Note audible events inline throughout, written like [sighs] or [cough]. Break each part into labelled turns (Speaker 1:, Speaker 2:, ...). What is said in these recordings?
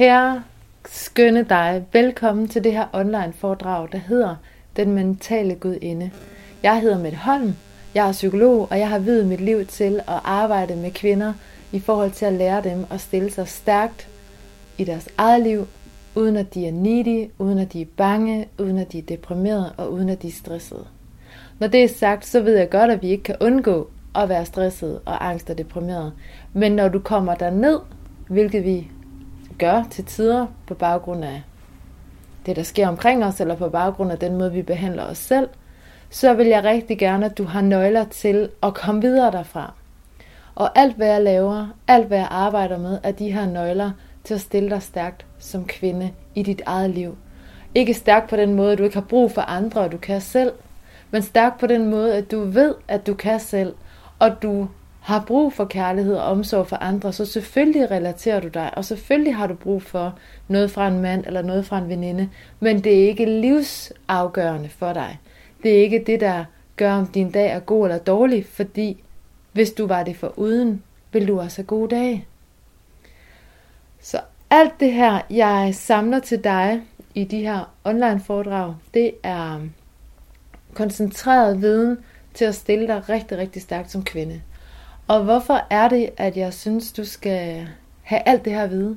Speaker 1: Kære, skønne dig, velkommen til det her online foredrag, der hedder Den Mentale Gudinde. Jeg hedder Mette Holm, jeg er psykolog, og jeg har videt mit liv til at arbejde med kvinder i forhold til at lære dem at stille sig stærkt i deres eget liv, uden at de er needy, uden at de er bange, uden at de er deprimerede og uden at de er stressede. Når det er sagt, så ved jeg godt, at vi ikke kan undgå at være stresset og angst og deprimeret. Men når du kommer derned, hvilket vi gør til tider på baggrund af det, der sker omkring os, eller på baggrund af den måde, vi behandler os selv, så vil jeg rigtig gerne, at du har nøgler til at komme videre derfra. Og alt, hvad jeg laver, alt, hvad jeg arbejder med, er de her nøgler til at stille dig stærkt som kvinde i dit eget liv. Ikke stærk på den måde, at du ikke har brug for andre, og du kan selv, men stærk på den måde, at du ved, at du kan selv, og du har brug for kærlighed og omsorg for andre, så selvfølgelig relaterer du dig, og selvfølgelig har du brug for noget fra en mand eller noget fra en veninde, men det er ikke livsafgørende for dig. Det er ikke det, der gør, om din dag er god eller dårlig, fordi hvis du var det for uden, vil du også have gode dage. Så alt det her, jeg samler til dig i de her online foredrag, det er koncentreret viden til at stille dig rigtig, rigtig stærkt som kvinde. Og hvorfor er det, at jeg synes, du skal have alt det her at vide?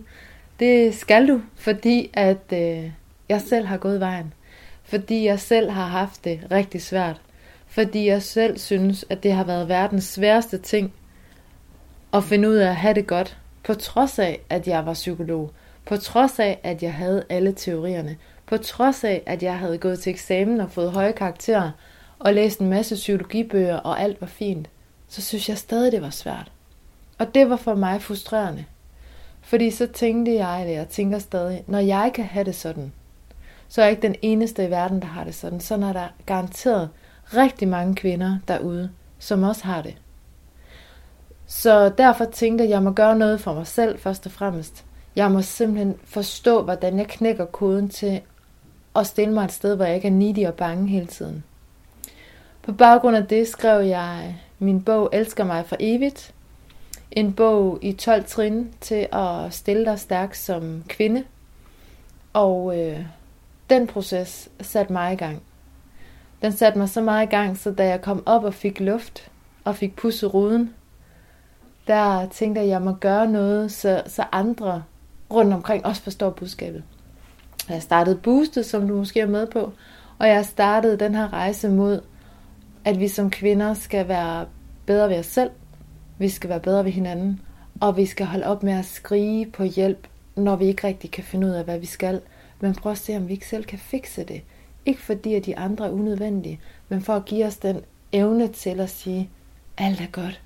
Speaker 1: Det skal du, fordi at øh, jeg selv har gået vejen. Fordi jeg selv har haft det rigtig svært. Fordi jeg selv synes, at det har været verdens sværeste ting at finde ud af at have det godt. På trods af, at jeg var psykolog. På trods af, at jeg havde alle teorierne. På trods af, at jeg havde gået til eksamen og fået høje karakterer og læst en masse psykologibøger, og alt var fint så synes jeg stadig, det var svært. Og det var for mig frustrerende. Fordi så tænkte jeg, eller jeg tænker stadig, når jeg kan have det sådan, så er jeg ikke den eneste i verden, der har det sådan. Så er der garanteret rigtig mange kvinder derude, som også har det. Så derfor tænkte jeg, at jeg må gøre noget for mig selv først og fremmest. Jeg må simpelthen forstå, hvordan jeg knækker koden til at stille mig et sted, hvor jeg ikke er needy og bange hele tiden. På baggrund af det skrev jeg min bog Elsker mig for evigt. En bog i 12 trin til at stille dig stærk som kvinde. Og øh, den proces satte mig i gang. Den satte mig så meget i gang, så da jeg kom op og fik luft og fik pusset ruden, der tænkte jeg, at jeg må gøre noget, så, så andre rundt omkring også forstår budskabet. Jeg startede Boostet, som du måske er med på, og jeg startede den her rejse mod at vi som kvinder skal være bedre ved os selv, vi skal være bedre ved hinanden, og vi skal holde op med at skrige på hjælp, når vi ikke rigtig kan finde ud af, hvad vi skal. Men prøv at se, om vi ikke selv kan fikse det. Ikke fordi, at de andre er unødvendige, men for at give os den evne til at sige, alt er godt,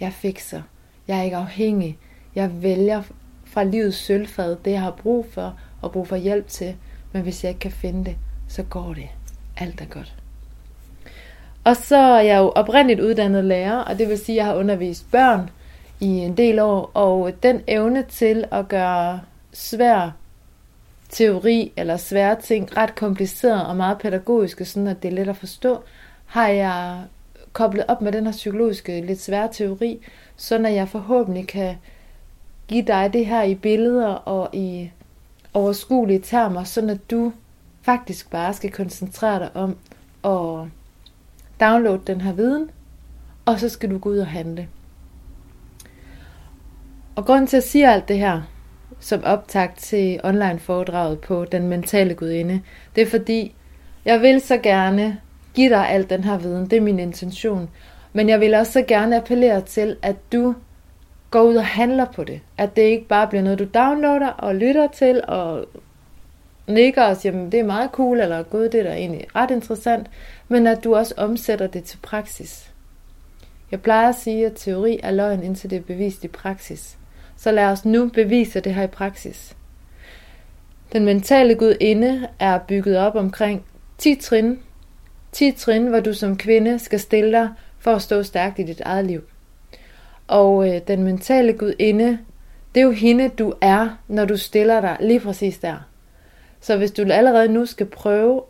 Speaker 1: jeg fikser, jeg er ikke afhængig, jeg vælger fra livets sølvfad det, jeg har brug for, og brug for hjælp til, men hvis jeg ikke kan finde det, så går det. Alt er godt. Og så er jeg jo oprindeligt uddannet lærer, og det vil sige, at jeg har undervist børn i en del år, og den evne til at gøre svær teori eller svære ting ret kompliceret og meget pædagogiske, sådan at det er let at forstå, har jeg koblet op med den her psykologiske lidt svære teori, så at jeg forhåbentlig kan give dig det her i billeder og i overskuelige termer, så at du faktisk bare skal koncentrere dig om at Download den her viden, og så skal du gå ud og handle. Og grunden til at sige alt det her, som optakt til online foredraget på Den Mentale Gudinde, det er fordi, jeg vil så gerne give dig al den her viden. Det er min intention. Men jeg vil også så gerne appellere til, at du går ud og handler på det. At det ikke bare bliver noget, du downloader og lytter til og nikker og siger, det er meget cool, eller gud, det er da egentlig ret interessant, men at du også omsætter det til praksis. Jeg plejer at sige, at teori er løgn, indtil det er bevist i praksis. Så lad os nu bevise det her i praksis. Den mentale gudinde er bygget op omkring 10 trin. 10 trin, hvor du som kvinde skal stille dig for at stå stærkt i dit eget liv. Og øh, den mentale gudinde, det er jo hende, du er, når du stiller dig lige præcis der. Så hvis du allerede nu skal prøve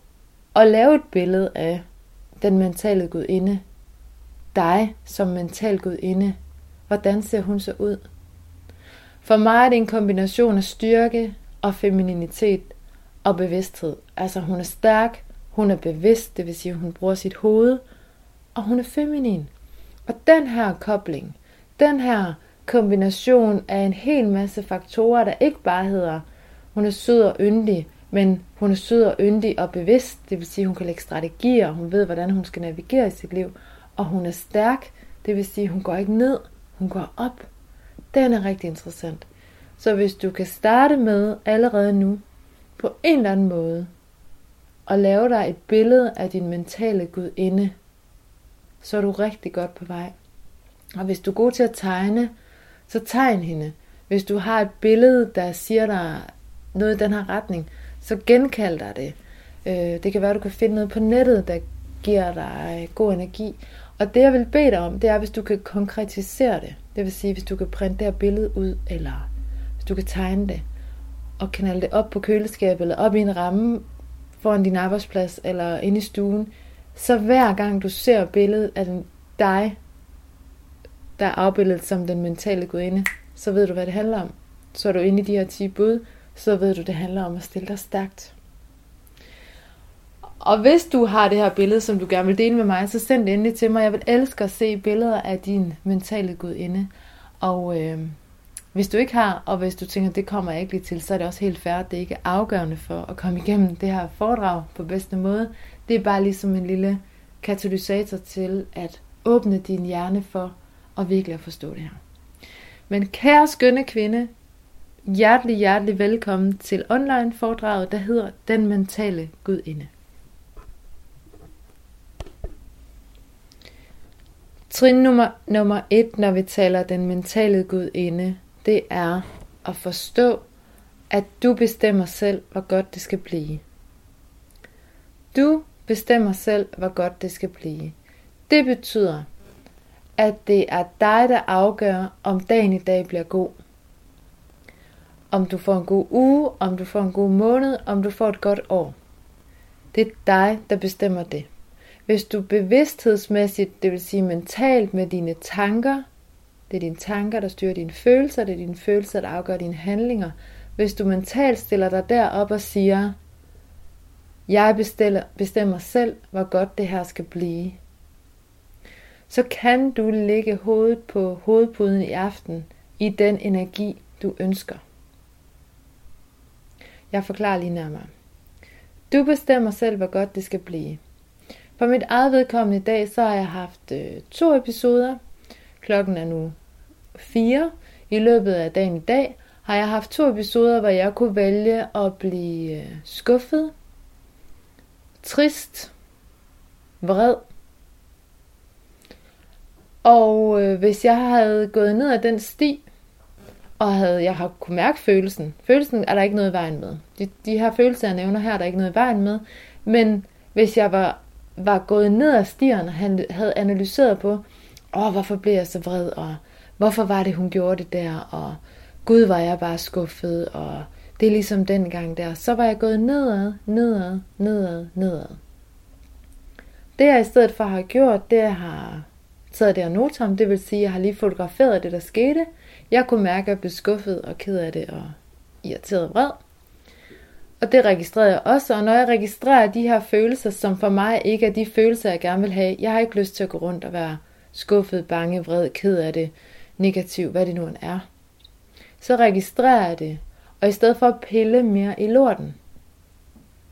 Speaker 1: at lave et billede af den mentale gudinde, dig som mental gudinde, hvordan ser hun så ud? For mig er det en kombination af styrke og femininitet og bevidsthed. Altså hun er stærk, hun er bevidst, det vil sige, hun bruger sit hoved, og hun er feminin. Og den her kobling, den her kombination af en hel masse faktorer, der ikke bare hedder, hun er sød og yndig, men hun er sød og yndig og bevidst, det vil sige, at hun kan lægge strategier, hun ved, hvordan hun skal navigere i sit liv, og hun er stærk, det vil sige, at hun går ikke ned, hun går op. Den er rigtig interessant. Så hvis du kan starte med allerede nu, på en eller anden måde, og lave dig et billede af din mentale gudinde, så er du rigtig godt på vej. Og hvis du er god til at tegne, så tegn hende. Hvis du har et billede, der siger dig noget i den her retning, så genkald dig det. Øh, det kan være, at du kan finde noget på nettet, der giver dig øh, god energi. Og det jeg vil bede dig om, det er, hvis du kan konkretisere det. Det vil sige, hvis du kan printe det her billede ud, eller hvis du kan tegne det, og knalde det op på køleskabet, eller op i en ramme foran din arbejdsplads, eller inde i stuen, så hver gang du ser billedet af dig, der er afbildet som den mentale gudinde, så ved du, hvad det handler om. Så er du inde i de her 10 bud, så ved du, det handler om at stille dig stærkt. Og hvis du har det her billede, som du gerne vil dele med mig, så send det endelig til mig. Jeg vil elske at se billeder af din mentale gudinde. Og øh, hvis du ikke har, og hvis du tænker, det kommer jeg ikke lige til, så er det også helt fair. Det er ikke afgørende for at komme igennem det her foredrag på bedste måde. Det er bare ligesom en lille katalysator til at åbne din hjerne for at virkelig at forstå det her. Men kære skønne kvinde, hjertelig, hjertelig velkommen til online foredraget, der hedder Den Mentale Gudinde. Trin nummer, nummer et, når vi taler den mentale gudinde, det er at forstå, at du bestemmer selv, hvor godt det skal blive. Du bestemmer selv, hvor godt det skal blive. Det betyder, at det er dig, der afgør, om dagen i dag bliver god. Om du får en god uge, om du får en god måned, om du får et godt år. Det er dig, der bestemmer det. Hvis du bevidsthedsmæssigt, det vil sige mentalt med dine tanker, det er dine tanker, der styrer dine følelser, det er dine følelser, der afgør dine handlinger. Hvis du mentalt stiller dig derop og siger, jeg bestemmer selv, hvor godt det her skal blive, så kan du lægge hovedet på hovedpuden i aften i den energi, du ønsker. Jeg forklarer lige nærmere. Du bestemmer selv, hvor godt det skal blive. For mit eget vedkommende i dag, så har jeg haft øh, to episoder. Klokken er nu fire. I løbet af dagen i dag har jeg haft to episoder, hvor jeg kunne vælge at blive øh, skuffet, trist, vred. Og øh, hvis jeg havde gået ned ad den sti, og havde, jeg har kunne mærke følelsen. Følelsen er der ikke noget i vejen med. De, de her følelser, jeg nævner her, er der ikke noget i vejen med. Men hvis jeg var var gået ned ad stieren han havde analyseret på, åh, hvorfor blev jeg så vred, og hvorfor var det, hun gjorde det der, og gud, var jeg bare skuffet, og det er ligesom den gang der. Så var jeg gået nedad, nedad, nedad, nedad. Det jeg i stedet for har gjort, det jeg har taget det her notam, det vil sige, at jeg har lige fotograferet det, der skete. Jeg kunne mærke, at jeg blev skuffet og ked af det og irriteret og vred. Og det registrerer jeg også, og når jeg registrerer de her følelser, som for mig ikke er de følelser, jeg gerne vil have, jeg har ikke lyst til at gå rundt og være skuffet, bange, vred, ked af det, negativ, hvad det nu end er. Så registrerer jeg det, og i stedet for at pille mere i lorten,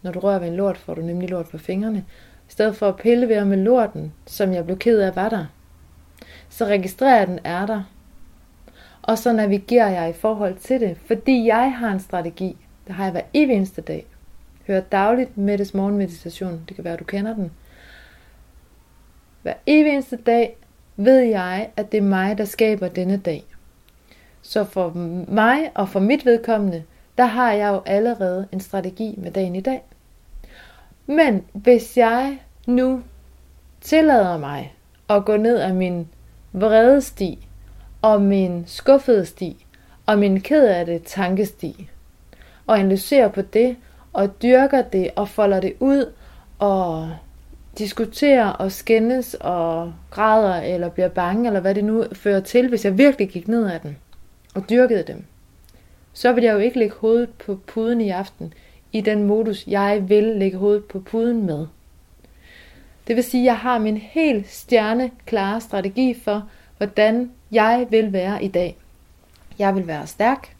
Speaker 1: når du rører ved en lort, får du nemlig lort på fingrene, i stedet for at pille ved med lorten, som jeg blev ked af, var der, så registrerer jeg, den er der. Og så navigerer jeg i forhold til det, fordi jeg har en strategi. Det har jeg hver evig eneste dag. Hør dagligt Mettes morgenmeditation. Det kan være, at du kender den. Hver evig eneste dag ved jeg, at det er mig, der skaber denne dag. Så for mig og for mit vedkommende, der har jeg jo allerede en strategi med dagen i dag. Men hvis jeg nu tillader mig at gå ned af min vrede sti, og min skuffede sti, og min ked af det tankesti, og analyserer på det, og dyrker det, og folder det ud, og diskuterer og skændes og græder eller bliver bange, eller hvad det nu fører til, hvis jeg virkelig gik ned ad den og dyrkede dem, så vil jeg jo ikke lægge hovedet på puden i aften, i den modus, jeg vil lægge hovedet på puden med. Det vil sige, at jeg har min helt stjerneklare strategi for, hvordan jeg vil være i dag. Jeg vil være stærk.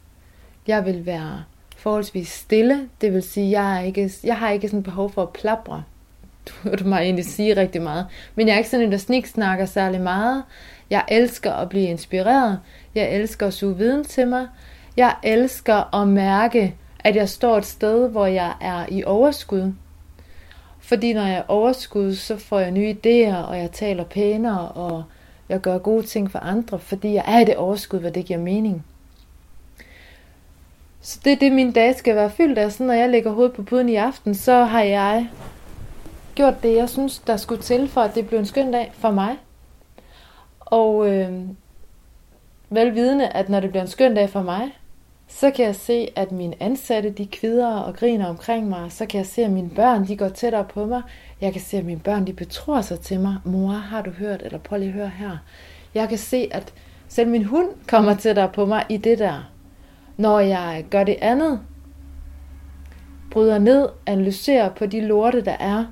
Speaker 1: Jeg vil være forholdsvis stille. Det vil sige, jeg, er ikke, jeg har ikke sådan behov for at plapre. [laughs] Du hørte mig egentlig sige rigtig meget. Men jeg er ikke sådan en, der sniksnakker særlig meget. Jeg elsker at blive inspireret. Jeg elsker at suge viden til mig. Jeg elsker at mærke, at jeg står et sted, hvor jeg er i overskud. Fordi når jeg er overskud, så får jeg nye idéer, og jeg taler pænere, og jeg gør gode ting for andre, fordi jeg er i det overskud, hvor det giver mening. Så det er det, min dag skal være fyldt af. Så når jeg lægger hovedet på puden i aften, så har jeg gjort det, jeg synes, der skulle til, for at det blev en skøn dag for mig. Og øh, velvidende, at når det bliver en skøn dag for mig, så kan jeg se, at mine ansatte, de kvider og griner omkring mig. Så kan jeg se, at mine børn, de går tættere på mig. Jeg kan se, at mine børn, de betror sig til mig. Mor, har du hørt? Eller prøv lige at høre her. Jeg kan se, at selv min hund kommer tættere på mig i det der. Når jeg gør det andet, bryder ned, analyserer på de lorte, der er,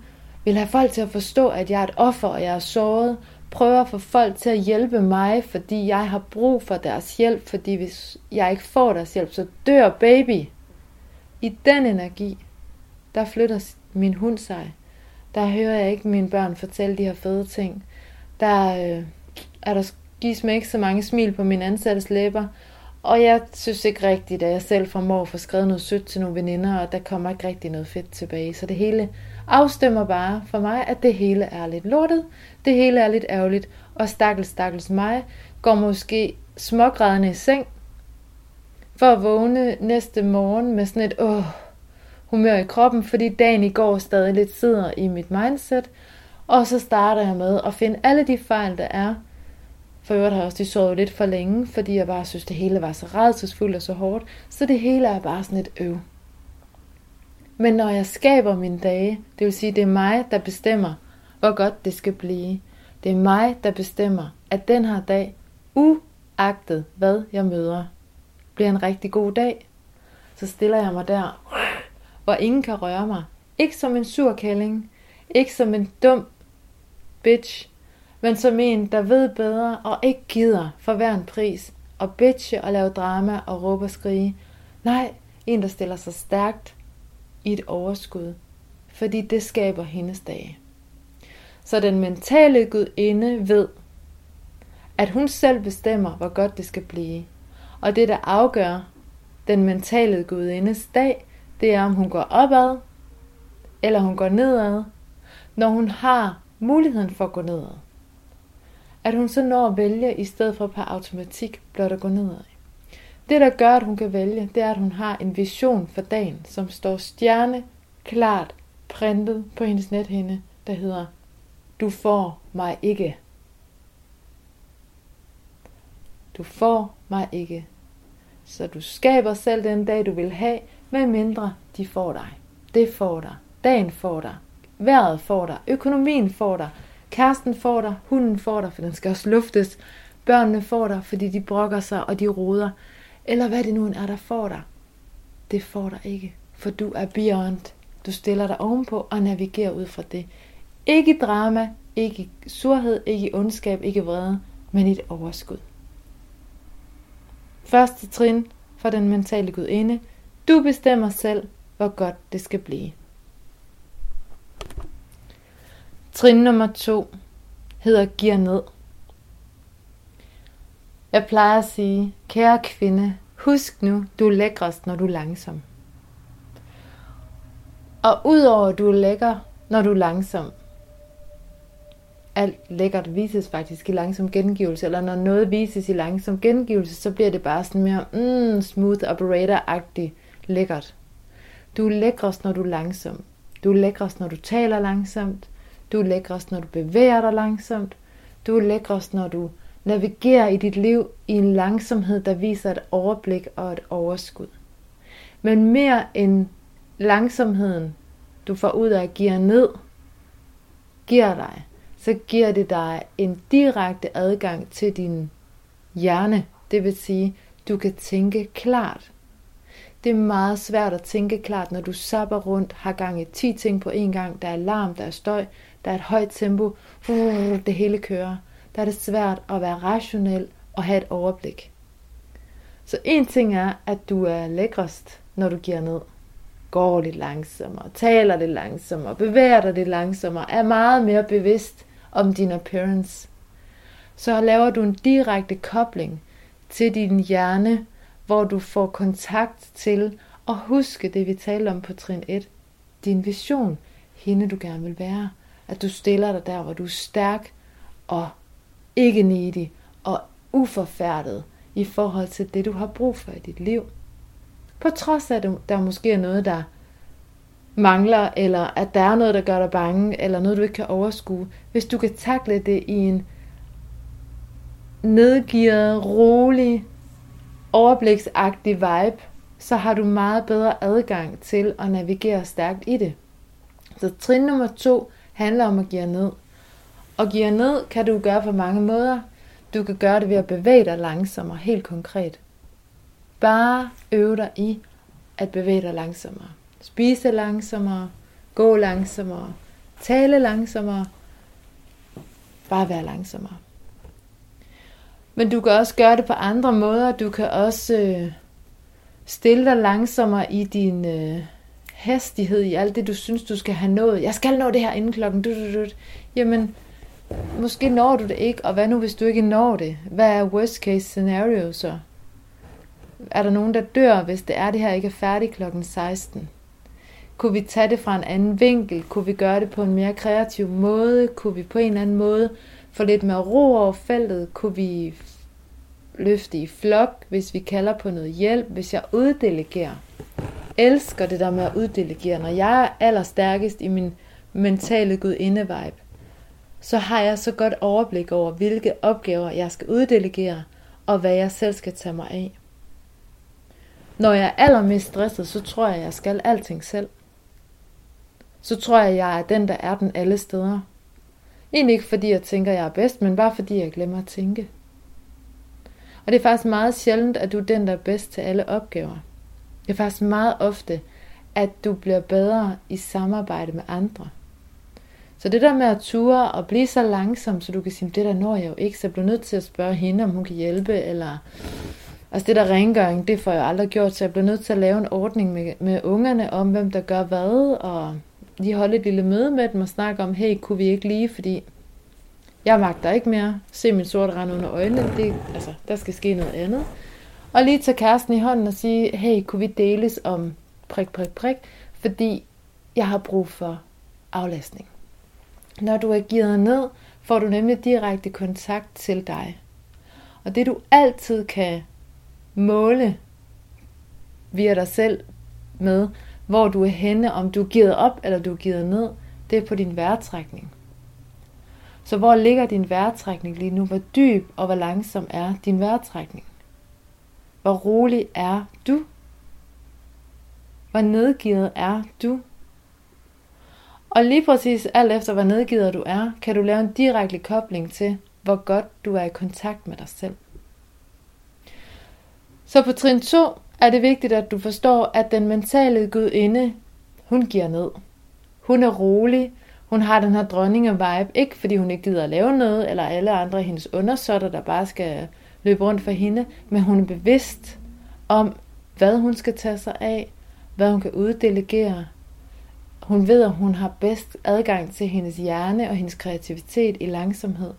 Speaker 1: vil have folk til at forstå, at jeg er et offer, og jeg er såret, prøver at få folk til at hjælpe mig, fordi jeg har brug for deres hjælp, fordi hvis jeg ikke får deres hjælp, så dør baby. I den energi, der flytter min hund sig. Der hører jeg ikke mine børn fortælle de her fede ting. Der øh, er der gives mig ikke så mange smil på min ansattes læber, og jeg synes ikke rigtigt, at jeg selv formår at få skrevet noget sødt til nogle veninder, og der kommer ikke rigtig noget fedt tilbage. Så det hele afstemmer bare for mig, at det hele er lidt lortet, det hele er lidt ærgerligt, og stakkels, stakkels mig går måske smågrædende i seng, for at vågne næste morgen med sådan et åh, humør i kroppen, fordi dagen i går stadig lidt sidder i mit mindset, og så starter jeg med at finde alle de fejl, der er. For øvrigt har jeg også de sovet lidt for længe, fordi jeg bare synes, det hele var så redselsfuldt og så hårdt, så det hele er bare sådan et øv. Men når jeg skaber mine dage, det vil sige, det er mig, der bestemmer, hvor godt det skal blive. Det er mig, der bestemmer, at den her dag, uagtet hvad jeg møder, bliver en rigtig god dag. Så stiller jeg mig der, hvor ingen kan røre mig. Ikke som en sur kælling, ikke som en dum bitch, men som en, der ved bedre og ikke gider for hver en pris og bitche og lave drama og råbe og skrige. Nej, en, der stiller sig stærkt i et overskud, fordi det skaber hendes dage. Så den mentale gudinde ved, at hun selv bestemmer, hvor godt det skal blive. Og det, der afgør den mentale gudindes dag, det er, om hun går opad, eller hun går nedad, når hun har muligheden for at gå nedad. At hun så når at vælge, i stedet for per automatik blot at gå nedad. Det, der gør, at hun kan vælge, det er, at hun har en vision for dagen, som står stjerne klart printet på hendes nethinde, der hedder, du får mig ikke. Du får mig ikke. Så du skaber selv den dag, du vil have, med mindre de får dig. Det får dig. Dagen får dig. Vejret får dig. Økonomien får dig. Kæresten får dig. Hunden får dig, for den skal også luftes. Børnene får dig, fordi de brokker sig og de roder eller hvad det nu er, der får dig, det får dig ikke, for du er beyond. Du stiller dig ovenpå og navigerer ud fra det. Ikke drama, ikke surhed, ikke ondskab, ikke vrede, men et overskud. Første trin for den mentale gudinde. Du bestemmer selv, hvor godt det skal blive. Trin nummer to hedder Giver ned. Jeg plejer at sige, kære kvinde, husk nu, du er lækrest, når du er langsom. Og udover at du er lækker, når du er langsom, alt lækkert vises faktisk i langsom gengivelse, eller når noget vises i langsom gengivelse, så bliver det bare sådan mere mm, smooth operator-agtigt lækkert. Du er lækrest, når du er langsom. Du er lækrest, når du taler langsomt. Du er lækrest, når du bevæger dig langsomt. Du er lækrest, når du navigerer i dit liv i en langsomhed, der viser et overblik og et overskud. Men mere end langsomheden, du får ud af at give ned, giver dig, så giver det dig en direkte adgang til din hjerne. Det vil sige, du kan tænke klart. Det er meget svært at tænke klart, når du sapper rundt, har gang i 10 ting på én gang. Der er larm, der er støj, der er et højt tempo. Det hele kører. Der er det svært at være rationel og have et overblik. Så en ting er, at du er lækrest, når du giver ned. Går lidt langsommere, taler lidt langsommere, bevæger dig lidt langsommere, er meget mere bevidst om din appearance. Så laver du en direkte kobling til din hjerne, hvor du får kontakt til at huske det, vi talte om på trin 1. Din vision, hende du gerne vil være. At du stiller dig der, hvor du er stærk og ikke needy og uforfærdet i forhold til det, du har brug for i dit liv. På trods af, at der måske er noget, der mangler, eller at der er noget, der gør dig bange, eller noget, du ikke kan overskue. Hvis du kan takle det i en nedgivet, rolig, overbliksagtig vibe, så har du meget bedre adgang til at navigere stærkt i det. Så trin nummer to handler om at give ned. Og give ned kan du gøre på mange måder. Du kan gøre det ved at bevæge dig langsommere, helt konkret. Bare øve dig i at bevæge dig langsommere. Spise langsommere, gå langsommere, tale langsommere, bare være langsommere. Men du kan også gøre det på andre måder. Du kan også øh, stille dig langsommere i din øh, hastighed, i alt det, du synes, du skal have nået. Jeg skal nå det her inden klokken. Du. Jamen, måske når du det ikke, og hvad nu, hvis du ikke når det? Hvad er worst case scenario så? Er der nogen, der dør, hvis det er, det her ikke er færdigt klokken 16? Kunne vi tage det fra en anden vinkel? Kunne vi gøre det på en mere kreativ måde? Kunne vi på en eller anden måde få lidt mere ro over feltet? Kunne vi løfte i flok, hvis vi kalder på noget hjælp? Hvis jeg uddelegerer? Elsker det der med at uddelegere. Når jeg er allerstærkest i min mentale gudinde-vibe, så har jeg så godt overblik over, hvilke opgaver jeg skal uddelegere, og hvad jeg selv skal tage mig af. Når jeg er allermest stresset, så tror jeg, at jeg skal alting selv. Så tror jeg, at jeg er den, der er den alle steder. Egentlig ikke fordi jeg tænker, at jeg er bedst, men bare fordi jeg glemmer at tænke. Og det er faktisk meget sjældent, at du er den, der er bedst til alle opgaver. Det er faktisk meget ofte, at du bliver bedre i samarbejde med andre. Så det der med at ture og blive så langsom, så du kan sige, det der når jeg jo ikke, så jeg bliver nødt til at spørge hende, om hun kan hjælpe, eller Altså det der rengøring, det får jeg aldrig gjort, så jeg bliver nødt til at lave en ordning med, med ungerne om, hvem der gør hvad, og lige holde et lille møde med dem og snakke om, hey, kunne vi ikke lige, fordi jeg magter ikke mere, se min sorte rand under øjnene, det, altså, der skal ske noget andet. Og lige tage kæresten i hånden og sige, hey, kunne vi deles om prik, prik, prik, fordi jeg har brug for aflastning. Når du er givet ned, får du nemlig direkte kontakt til dig. Og det du altid kan måle via dig selv med, hvor du er henne, om du er givet op eller du er givet ned, det er på din vejrtrækning. Så hvor ligger din vejrtrækning lige nu? Hvor dyb og hvor langsom er din vejrtrækning? Hvor rolig er du? Hvor nedgivet er du? Og lige præcis alt efter hvor nedgivet du er, kan du lave en direkte kobling til, hvor godt du er i kontakt med dig selv. Så på trin 2 er det vigtigt, at du forstår, at den mentale gudinde, hun giver ned. Hun er rolig, hun har den her dronninge-vibe, ikke fordi hun ikke gider at lave noget, eller alle andre hendes undersåtter, der bare skal løbe rundt for hende, men hun er bevidst om, hvad hun skal tage sig af, hvad hun kan uddelegere. Hun ved, at hun har bedst adgang til hendes hjerne og hendes kreativitet i langsomhed.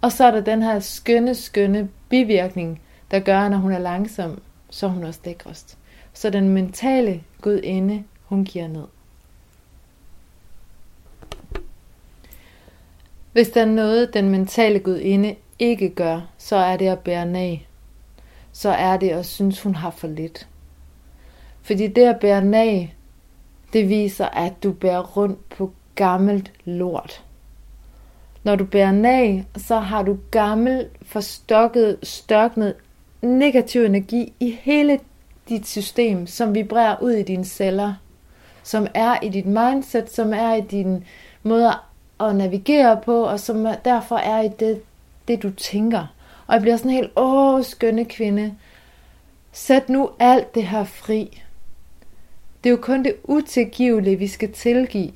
Speaker 1: Og så er der den her skønne, skønne bivirkning, der gør, når hun er langsom, så er hun også lækrest. Så den mentale gudinde, hun giver ned. Hvis der er noget, den mentale gudinde ikke gør, så er det at bære nag. Så er det at synes, hun har for lidt. Fordi det at bære nag, det viser, at du bærer rundt på gammelt lort. Når du bærer nag, så har du gammel, forstokket, størknet negativ energi i hele dit system, som vibrerer ud i dine celler, som er i dit mindset, som er i din måde at navigere på, og som derfor er i det, det du tænker. Og jeg bliver sådan helt, åh, skønne kvinde, sæt nu alt det her fri. Det er jo kun det utilgivelige, vi skal tilgive.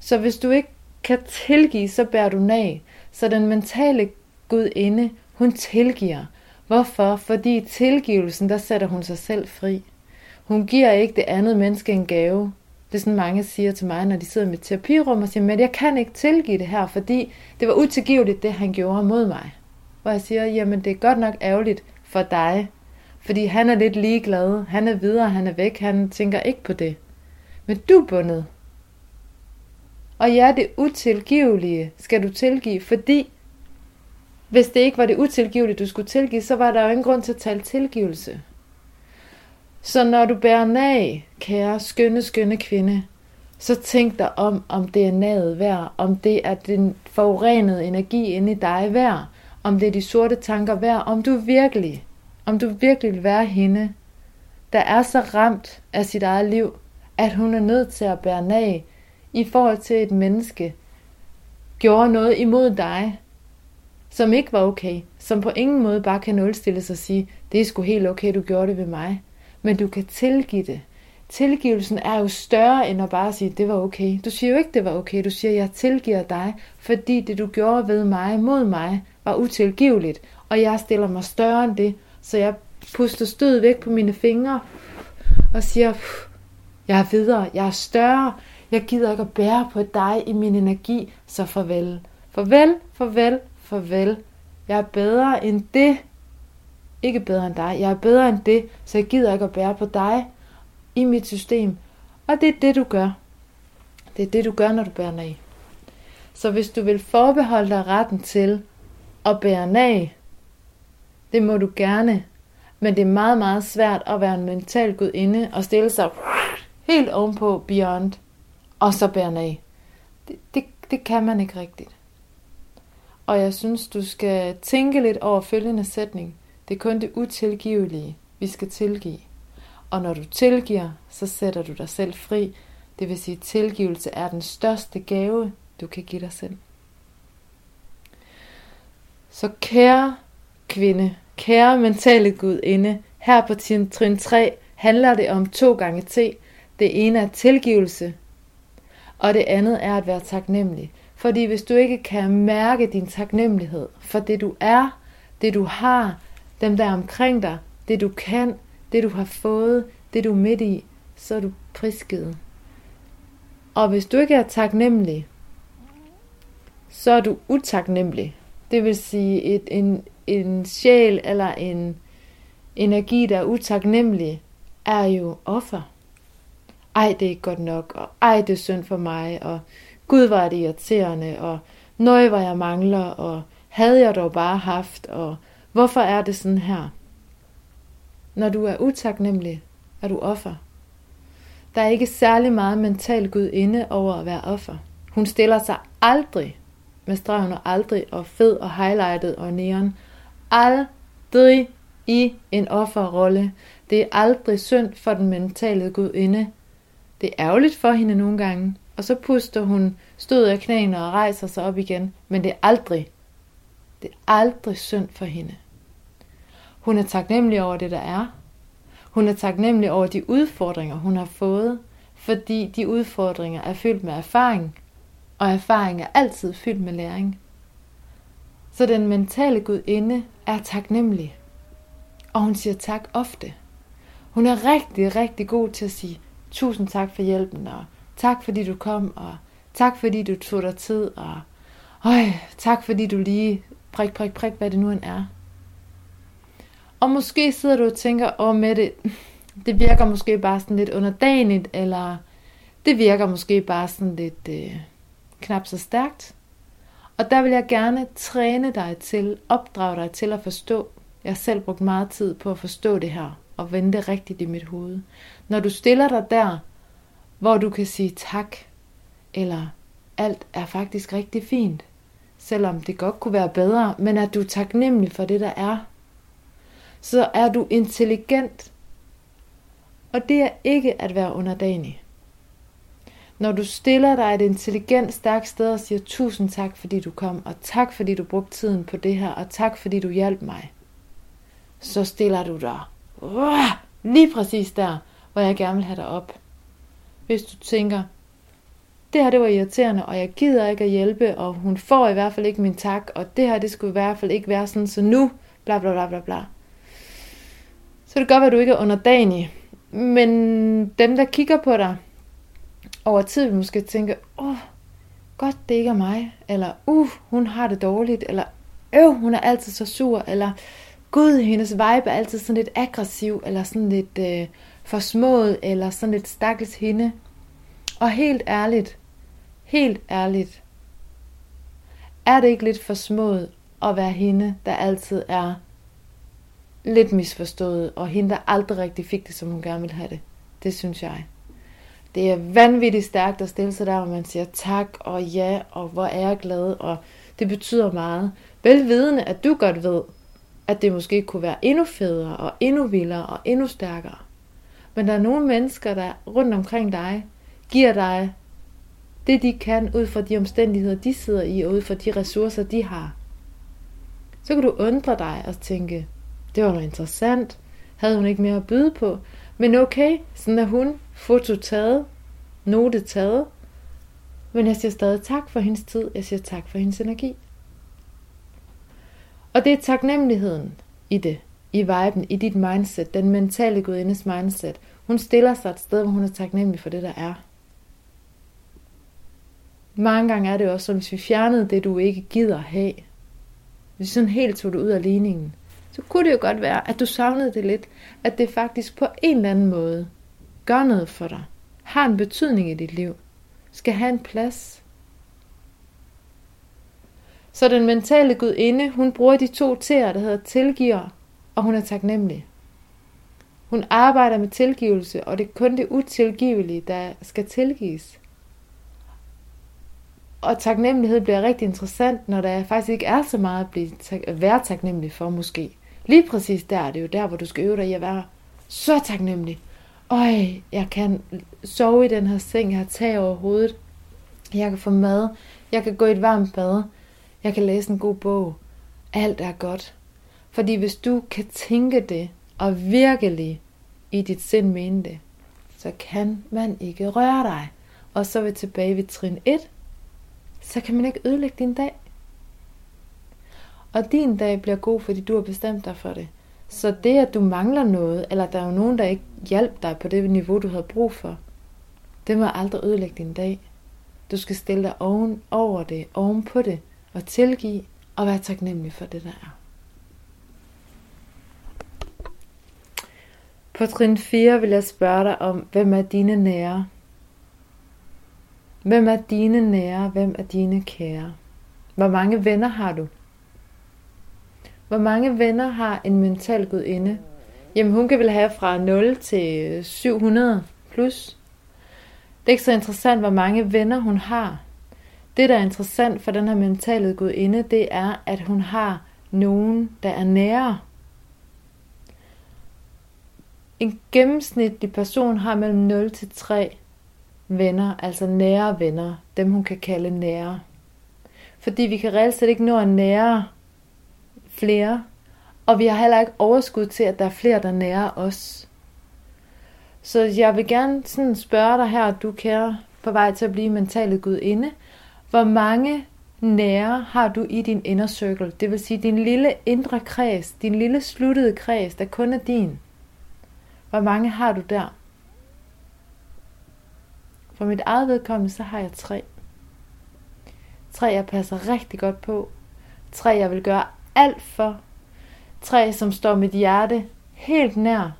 Speaker 1: Så hvis du ikke kan tilgive, så bærer du nag. Så den mentale gudinde, hun tilgiver. Hvorfor? Fordi i tilgivelsen, der sætter hun sig selv fri. Hun giver ikke det andet menneske en gave. Det er sådan mange siger til mig, når de sidder med terapirum og siger, men jeg kan ikke tilgive det her, fordi det var utilgiveligt, det han gjorde mod mig. Hvor jeg siger, jamen det er godt nok ærgerligt for dig, fordi han er lidt ligeglad, han er videre, han er væk, han tænker ikke på det. Men du er bundet. Og ja, det utilgivelige skal du tilgive, fordi hvis det ikke var det utilgivelige, du skulle tilgive, så var der jo ingen grund til at tale tilgivelse. Så når du bærer nag, kære skønne, skønne kvinde, så tænk dig om, om det er naget værd, om det er den forurenede energi inde i dig værd, om det er de sorte tanker værd, om du virkelig, om du virkelig vil være hende, der er så ramt af sit eget liv, at hun er nødt til at bære nag i forhold til et menneske, gjorde noget imod dig, som ikke var okay, som på ingen måde bare kan nulstille sig og sige, det er sgu helt okay, du gjorde det ved mig. Men du kan tilgive det. Tilgivelsen er jo større end at bare sige, det var okay. Du siger jo ikke, det var okay. Du siger, jeg tilgiver dig, fordi det du gjorde ved mig, mod mig, var utilgiveligt. Og jeg stiller mig større end det, så jeg puster stød væk på mine fingre og siger, jeg er videre, jeg er større, jeg gider ikke at bære på dig i min energi, så farvel. Farvel, farvel, farvel. Jeg er bedre end det. Ikke bedre end dig. Jeg er bedre end det, så jeg gider ikke at bære på dig i mit system. Og det er det, du gør. Det er det, du gør, når du bærer nag. Så hvis du vil forbeholde dig retten til at bære nag, det må du gerne. Men det er meget, meget svært at være en mental gudinde og stille sig helt ovenpå beyond, og så bære nag. Det, det, det kan man ikke rigtigt. Og jeg synes, du skal tænke lidt over følgende sætning. Det er kun det utilgivelige, vi skal tilgive. Og når du tilgiver, så sætter du dig selv fri. Det vil sige, at tilgivelse er den største gave, du kan give dig selv. Så kære kvinde, kære mentale gudinde, her på trin 3 handler det om to gange T. Det ene er tilgivelse, og det andet er at være taknemmelig. Fordi hvis du ikke kan mærke din taknemmelighed for det du er, det du har, dem der er omkring dig, det du kan, det du har fået, det du er midt i, så er du prisgivet. Og hvis du ikke er taknemmelig, så er du utaknemmelig. Det vil sige, et, en, en sjæl eller en energi, der er utaknemmelig, er jo offer. Ej, det er ikke godt nok, og ej, det er synd for mig, og Gud var det irriterende, og nøj, hvor jeg mangler, og havde jeg dog bare haft, og hvorfor er det sådan her? Når du er utaknemmelig, er du offer. Der er ikke særlig meget mental Gud inde over at være offer. Hun stiller sig aldrig med stregen og aldrig og fed og highlightet og neon. Aldrig i en offerrolle. Det er aldrig synd for den mentale Gud inde. Det er ærgerligt for hende nogle gange, og så puster hun stød af knæene og rejser sig op igen, men det er aldrig, det er aldrig synd for hende. Hun er taknemmelig over det, der er. Hun er taknemmelig over de udfordringer, hun har fået, fordi de udfordringer er fyldt med erfaring, og erfaring er altid fyldt med læring. Så den mentale gudinde er taknemmelig, og hun siger tak ofte. Hun er rigtig, rigtig god til at sige tusind tak for hjælpen, og tak fordi du kom, og tak fordi du tog dig tid, og øj, tak fordi du lige prik, prik, prik, hvad det nu end er. Og måske sidder du og tænker, åh med det, det virker måske bare sådan lidt underdanigt, eller det virker måske bare sådan lidt øh, knap så stærkt. Og der vil jeg gerne træne dig til, opdrage dig til at forstå. Jeg har selv brugt meget tid på at forstå det her, og vende det rigtigt i mit hoved. Når du stiller dig der, hvor du kan sige tak, eller alt er faktisk rigtig fint, selvom det godt kunne være bedre, men at du er taknemmelig for det, der er, så er du intelligent. Og det er ikke at være underdanig. Når du stiller dig et intelligent, stærkt sted og siger tusind tak, fordi du kom, og tak, fordi du brugte tiden på det her, og tak, fordi du hjalp mig, så stiller du dig uh, lige præcis der, hvor jeg gerne vil have dig op. Hvis du tænker, det her det var irriterende, og jeg gider ikke at hjælpe, og hun får i hvert fald ikke min tak, og det her det skulle i hvert fald ikke være sådan, så nu, bla bla bla bla bla. Så det kan godt være, at du ikke er underdanig, men dem, der kigger på dig over tid, vil måske tænke, åh, oh, godt det ikke er mig, eller uh, hun har det dårligt, eller øv, hun er altid så sur, eller gud, hendes vibe er altid sådan lidt aggressiv, eller sådan lidt øh, forsmået, eller sådan lidt stakkels hende. Og helt ærligt, helt ærligt, er det ikke lidt forsmået at være hende, der altid er lidt misforstået, og hende, der aldrig rigtig fik det, som hun gerne ville have det. Det synes jeg. Det er vanvittigt stærkt at stille sig der, hvor man siger tak og ja, og hvor er jeg glad, og det betyder meget. Velvidende, at du godt ved, at det måske kunne være endnu federe, og endnu vildere, og endnu stærkere. Men der er nogle mennesker, der rundt omkring dig, giver dig det, de kan, ud fra de omstændigheder, de sidder i, og ud fra de ressourcer, de har. Så kan du undre dig og tænke, det var noget interessant. Havde hun ikke mere at byde på? Men okay, sådan er hun. Foto taget. Note taget. Men jeg siger stadig tak for hendes tid. Jeg siger tak for hendes energi. Og det er taknemmeligheden i det, i viben, i dit mindset, den mentale gudindes mindset. Hun stiller sig et sted, hvor hun er taknemmelig for det, der er. Mange gange er det også som hvis vi fjernede det, du ikke gider have, hvis vi sådan helt tog det ud af ligningen, så kunne det jo godt være, at du savnede det lidt, at det faktisk på en eller anden måde gør noget for dig, har en betydning i dit liv, skal have en plads. Så den mentale gudinde, hun bruger de to t'er, der hedder tilgiver, og hun er taknemmelig. Hun arbejder med tilgivelse, og det er kun det utilgivelige, der skal tilgives. Og taknemmelighed bliver rigtig interessant, når der faktisk ikke er så meget at, blive, at være taknemmelig for måske. Lige præcis der er det jo der, hvor du skal øve dig i at være så taknemmelig. Øj, jeg kan sove i den her seng, jeg har tag over hovedet. Jeg kan få mad, jeg kan gå i et varmt bad, jeg kan læse en god bog. Alt er godt. Fordi hvis du kan tænke det, og virkelig i dit sind mene det, så kan man ikke røre dig. Og så er vi tilbage ved trin 1, så kan man ikke ødelægge din dag. Og din dag bliver god, fordi du har bestemt dig for det. Så det, at du mangler noget, eller der er jo nogen, der ikke hjælper dig på det niveau, du havde brug for, det må aldrig ødelægge din dag. Du skal stille dig oven over det, oven på det, og tilgive og være taknemmelig for det, der er. På trin 4 vil jeg spørge dig om, hvem er dine nære? Hvem er dine nære? Hvem er dine kære? Hvor mange venner har du? Hvor mange venner har en mental gudinde? Jamen hun kan vel have fra 0 til 700 plus. Det er ikke så interessant, hvor mange venner hun har. Det, der er interessant for den her mentale gudinde, det er, at hun har nogen, der er nære. En gennemsnitlig person har mellem 0 til 3 venner, altså nære venner, dem hun kan kalde nære. Fordi vi kan reelt set ikke nå at nære flere, og vi har heller ikke overskud til, at der er flere, der nærer os. Så jeg vil gerne sådan spørge dig her, du kære på vej til at blive mentale gudinde, hvor mange nære har du i din inner circle? Det vil sige din lille indre kreds, din lille sluttede kreds, der kun er din. Hvor mange har du der? For mit eget vedkommende, så har jeg tre. Tre, jeg passer rigtig godt på. Tre, jeg vil gøre alt for. Tre, som står mit hjerte helt nær.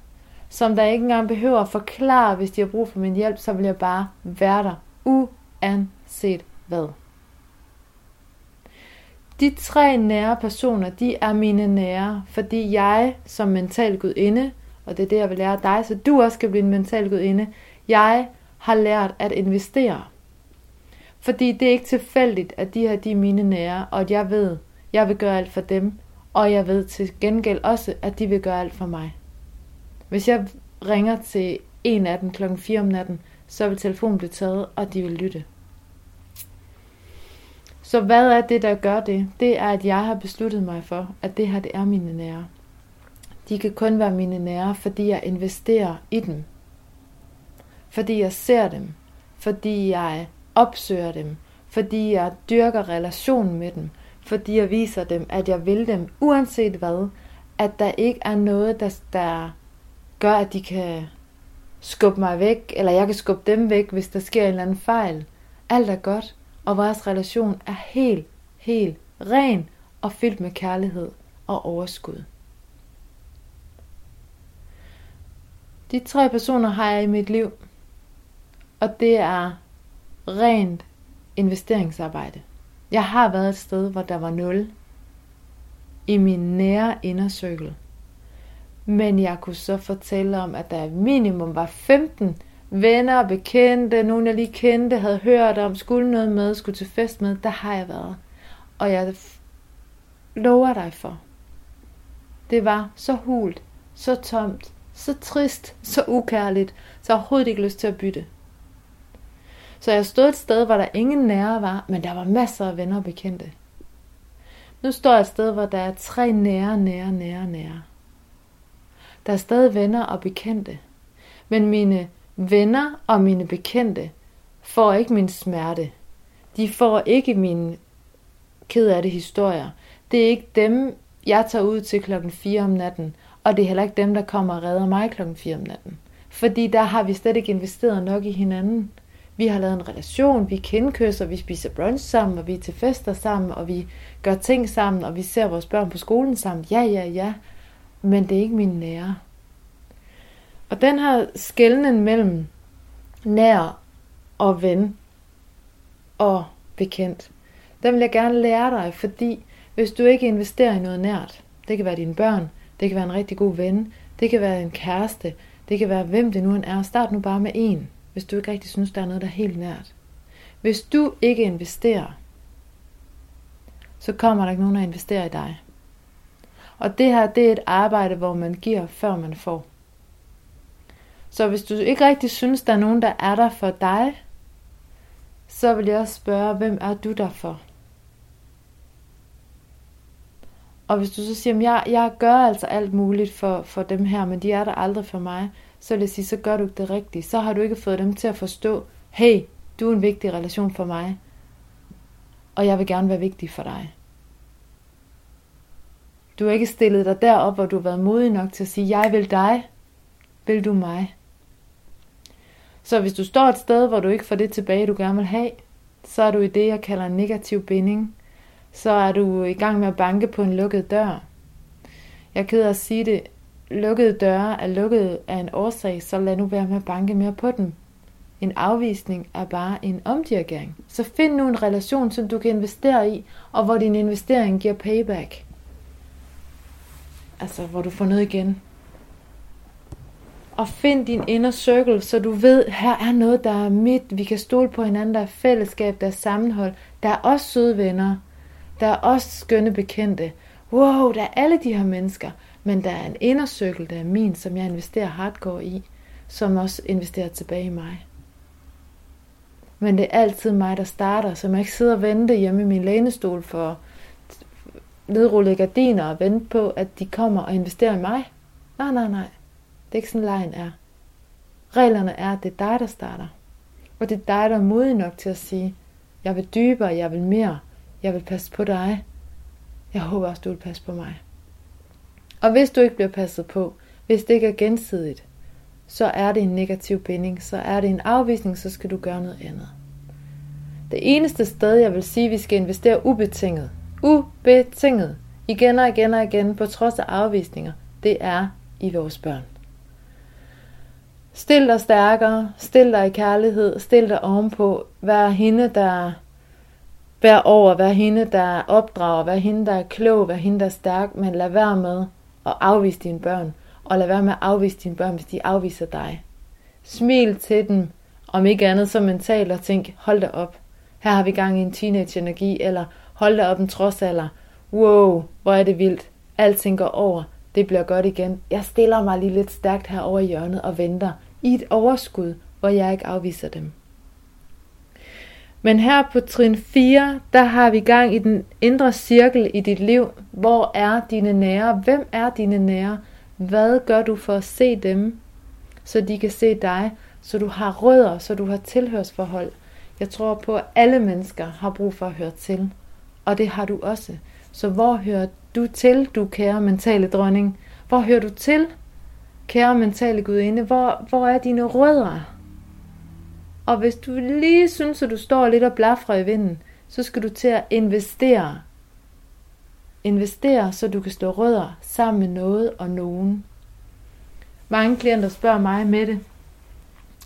Speaker 1: Som der ikke engang behøver at forklare, hvis de har brug for min hjælp, så vil jeg bare være der, uanset hvad. De tre nære personer, de er mine nære, fordi jeg som mental gudinde, og det er det, jeg vil lære dig, så du også kan blive en mental gudinde, jeg har lært at investere. Fordi det er ikke tilfældigt, at de her de er mine nære, og at jeg ved, jeg vil gøre alt for dem, og jeg ved til gengæld også, at de vil gøre alt for mig. Hvis jeg ringer til en af dem klokken 4 om natten, så vil telefonen blive taget, og de vil lytte. Så hvad er det, der gør det? Det er, at jeg har besluttet mig for, at det her det er mine nære. De kan kun være mine nære, fordi jeg investerer i dem. fordi jeg ser dem, fordi jeg opsøger dem, fordi jeg dyrker relationen med dem, fordi jeg viser dem, at jeg vil dem, uanset hvad, at der ikke er noget, der, der gør, at de kan skubbe mig væk, eller jeg kan skubbe dem væk, hvis der sker en eller anden fejl. Alt er godt, og vores relation er helt, helt ren og fyldt med kærlighed og overskud. De tre personer har jeg i mit liv, og det er rent investeringsarbejde. Jeg har været et sted, hvor der var nul i min nære indercirkel. Men jeg kunne så fortælle om, at der minimum var 15 venner og bekendte, nogen jeg lige kendte, havde hørt om, skulle noget med, skulle til fest med. Der har jeg været. Og jeg lover dig for. Det var så hult, så tomt, så trist, så ukærligt, så jeg overhovedet ikke lyst til at bytte. Så jeg stod et sted, hvor der ingen nære var, men der var masser af venner og bekendte. Nu står jeg et sted, hvor der er tre nære, nære, nære, nære. Der er stadig venner og bekendte. Men mine venner og mine bekendte får ikke min smerte. De får ikke mine ked af det historier. Det er ikke dem, jeg tager ud til klokken 4 om natten, og det er heller ikke dem, der kommer og redder mig klokken 4 om natten. Fordi der har vi slet ikke investeret nok i hinanden. Vi har lavet en relation, vi kendkysser, vi spiser brunch sammen, og vi er til fester sammen, og vi gør ting sammen, og vi ser vores børn på skolen sammen. Ja, ja, ja. Men det er ikke min nære. Og den her skældning mellem nær og ven og bekendt, den vil jeg gerne lære dig, fordi hvis du ikke investerer i noget nært, det kan være dine børn, det kan være en rigtig god ven, det kan være en kæreste, det kan være hvem det nu end er. Start nu bare med en hvis du ikke rigtig synes, der er noget, der er helt nært. Hvis du ikke investerer, så kommer der ikke nogen, der investerer i dig. Og det her, det er et arbejde, hvor man giver, før man får. Så hvis du ikke rigtig synes, der er nogen, der er der for dig, så vil jeg også spørge, hvem er du der for? Og hvis du så siger, jeg, jeg gør altså alt muligt for, for dem her, men de er der aldrig for mig, så vil jeg sige, så gør du det rigtigt. Så har du ikke fået dem til at forstå, hey, du er en vigtig relation for mig, og jeg vil gerne være vigtig for dig. Du har ikke stillet dig derop, hvor du har været modig nok til at sige, jeg vil dig, vil du mig. Så hvis du står et sted, hvor du ikke får det tilbage, du gerne vil have, så er du i det, jeg kalder en negativ binding. Så er du i gang med at banke på en lukket dør. Jeg er ked af at sige det, lukkede døre er lukket af en årsag, så lad nu være med at banke mere på dem. En afvisning er bare en omdirigering. Så find nu en relation, som du kan investere i, og hvor din investering giver payback. Altså, hvor du får noget igen. Og find din inner circle, så du ved, her er noget, der er mit. Vi kan stole på hinanden, der er fællesskab, der er sammenhold. Der er også søde venner. Der er også skønne bekendte. Wow, der er alle de her mennesker. Men der er en indercirkel, der er min, som jeg investerer hardcore i, som også investerer tilbage i mig. Men det er altid mig, der starter, så man ikke sidder og vente hjemme i min lænestol for nedrullede gardiner og vente på, at de kommer og investerer i mig. Nej, nej, nej. Det er ikke sådan, lejen er. Reglerne er, at det er dig, der starter. Og det er dig, der er modig nok til at sige, jeg vil dybere, jeg vil mere, jeg vil passe på dig. Jeg håber også, du vil passe på mig. Og hvis du ikke bliver passet på, hvis det ikke er gensidigt, så er det en negativ binding, så er det en afvisning, så skal du gøre noget andet. Det eneste sted, jeg vil sige, vi skal investere ubetinget, ubetinget, igen og igen og igen, på trods af afvisninger, det er i vores børn. Stil dig stærkere, stil dig i kærlighed, stil dig ovenpå, vær hende, der bær over, vær hende, der opdrager, vær hende, der er klog, vær hende, der er stærk, men lad være med og afvise dine børn. Og lad være med at afvise dine børn, hvis de afviser dig. Smil til dem, om ikke andet så mentalt, og tænk, hold da op. Her har vi gang i en teenage-energi, eller hold da op en trodsalder. Wow, hvor er det vildt. Alting går over. Det bliver godt igen. Jeg stiller mig lige lidt stærkt her over hjørnet og venter i et overskud, hvor jeg ikke afviser dem. Men her på trin 4, der har vi gang i den indre cirkel i dit liv. Hvor er dine nære? Hvem er dine nære? Hvad gør du for at se dem, så de kan se dig? så du har rødder, så du har tilhørsforhold. Jeg tror på, at alle mennesker har brug for at høre til. Og det har du også. Så hvor hører du til, du kære mentale dronning? Hvor hører du til, kære mentale gudinde? Hvor, hvor er dine rødder? Og hvis du lige synes, at du står lidt og blaffer i vinden, så skal du til at investere. Investere, så du kan stå rødder sammen med noget og nogen. Mange klienter spørger mig med det,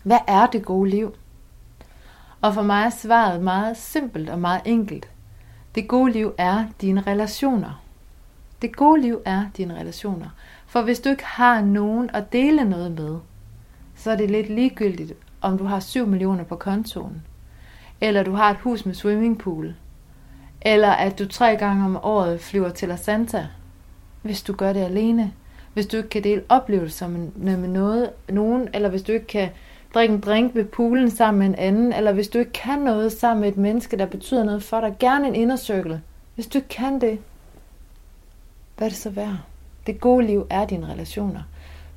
Speaker 1: hvad er det gode liv? Og for mig er svaret meget simpelt og meget enkelt. Det gode liv er dine relationer. Det gode liv er dine relationer. For hvis du ikke har nogen at dele noget med, så er det lidt ligegyldigt, om du har 7 millioner på kontoen, eller du har et hus med swimmingpool, eller at du tre gange om året flyver til La Santa, hvis du gør det alene, hvis du ikke kan dele oplevelser med, noget, nogen, eller hvis du ikke kan drikke en drink ved poolen sammen med en anden, eller hvis du ikke kan noget sammen med et menneske, der betyder noget for dig, gerne en indercirkel. Hvis du ikke kan det, hvad er det så værd? Det gode liv er dine relationer.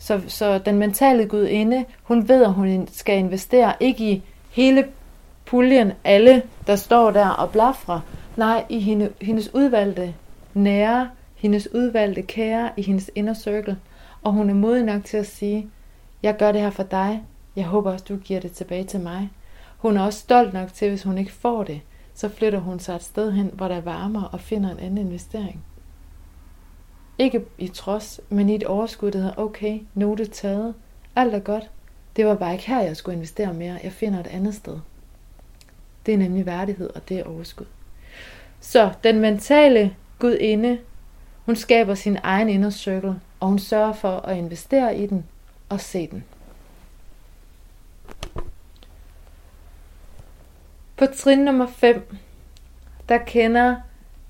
Speaker 1: Så, så den mentale gudinde, hun ved, at hun skal investere ikke i hele puljen, alle, der står der og blafrer. Nej, i hende, hendes udvalgte nære, hendes udvalgte kære, i hendes inner circle. Og hun er modig nok til at sige, jeg gør det her for dig, jeg håber også, du giver det tilbage til mig. Hun er også stolt nok til, hvis hun ikke får det, så flytter hun sig et sted hen, hvor der er varmere og finder en anden investering. Ikke i trods, men i et overskud, der hedder, okay, note taget, alt er godt. Det var bare ikke her, jeg skulle investere mere. Jeg finder et andet sted. Det er nemlig værdighed, og det er overskud. Så den mentale gudinde, hun skaber sin egen inner circle, og hun sørger for at investere i den og se den. På trin nummer 5, der kender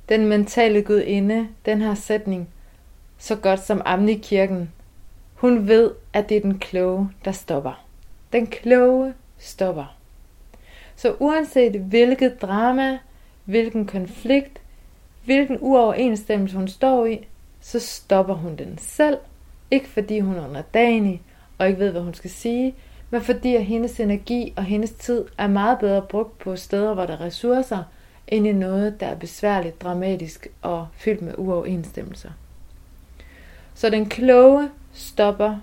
Speaker 1: den mentale gudinde den her sætning så godt som Amne kirken. Hun ved, at det er den kloge, der stopper. Den kloge stopper. Så uanset hvilket drama, hvilken konflikt, hvilken uoverensstemmelse hun står i, så stopper hun den selv. Ikke fordi hun er underdanig og ikke ved, hvad hun skal sige, men fordi at hendes energi og hendes tid er meget bedre brugt på steder, hvor der er ressourcer, end i noget, der er besværligt, dramatisk og fyldt med uoverensstemmelser. Så den kloge stopper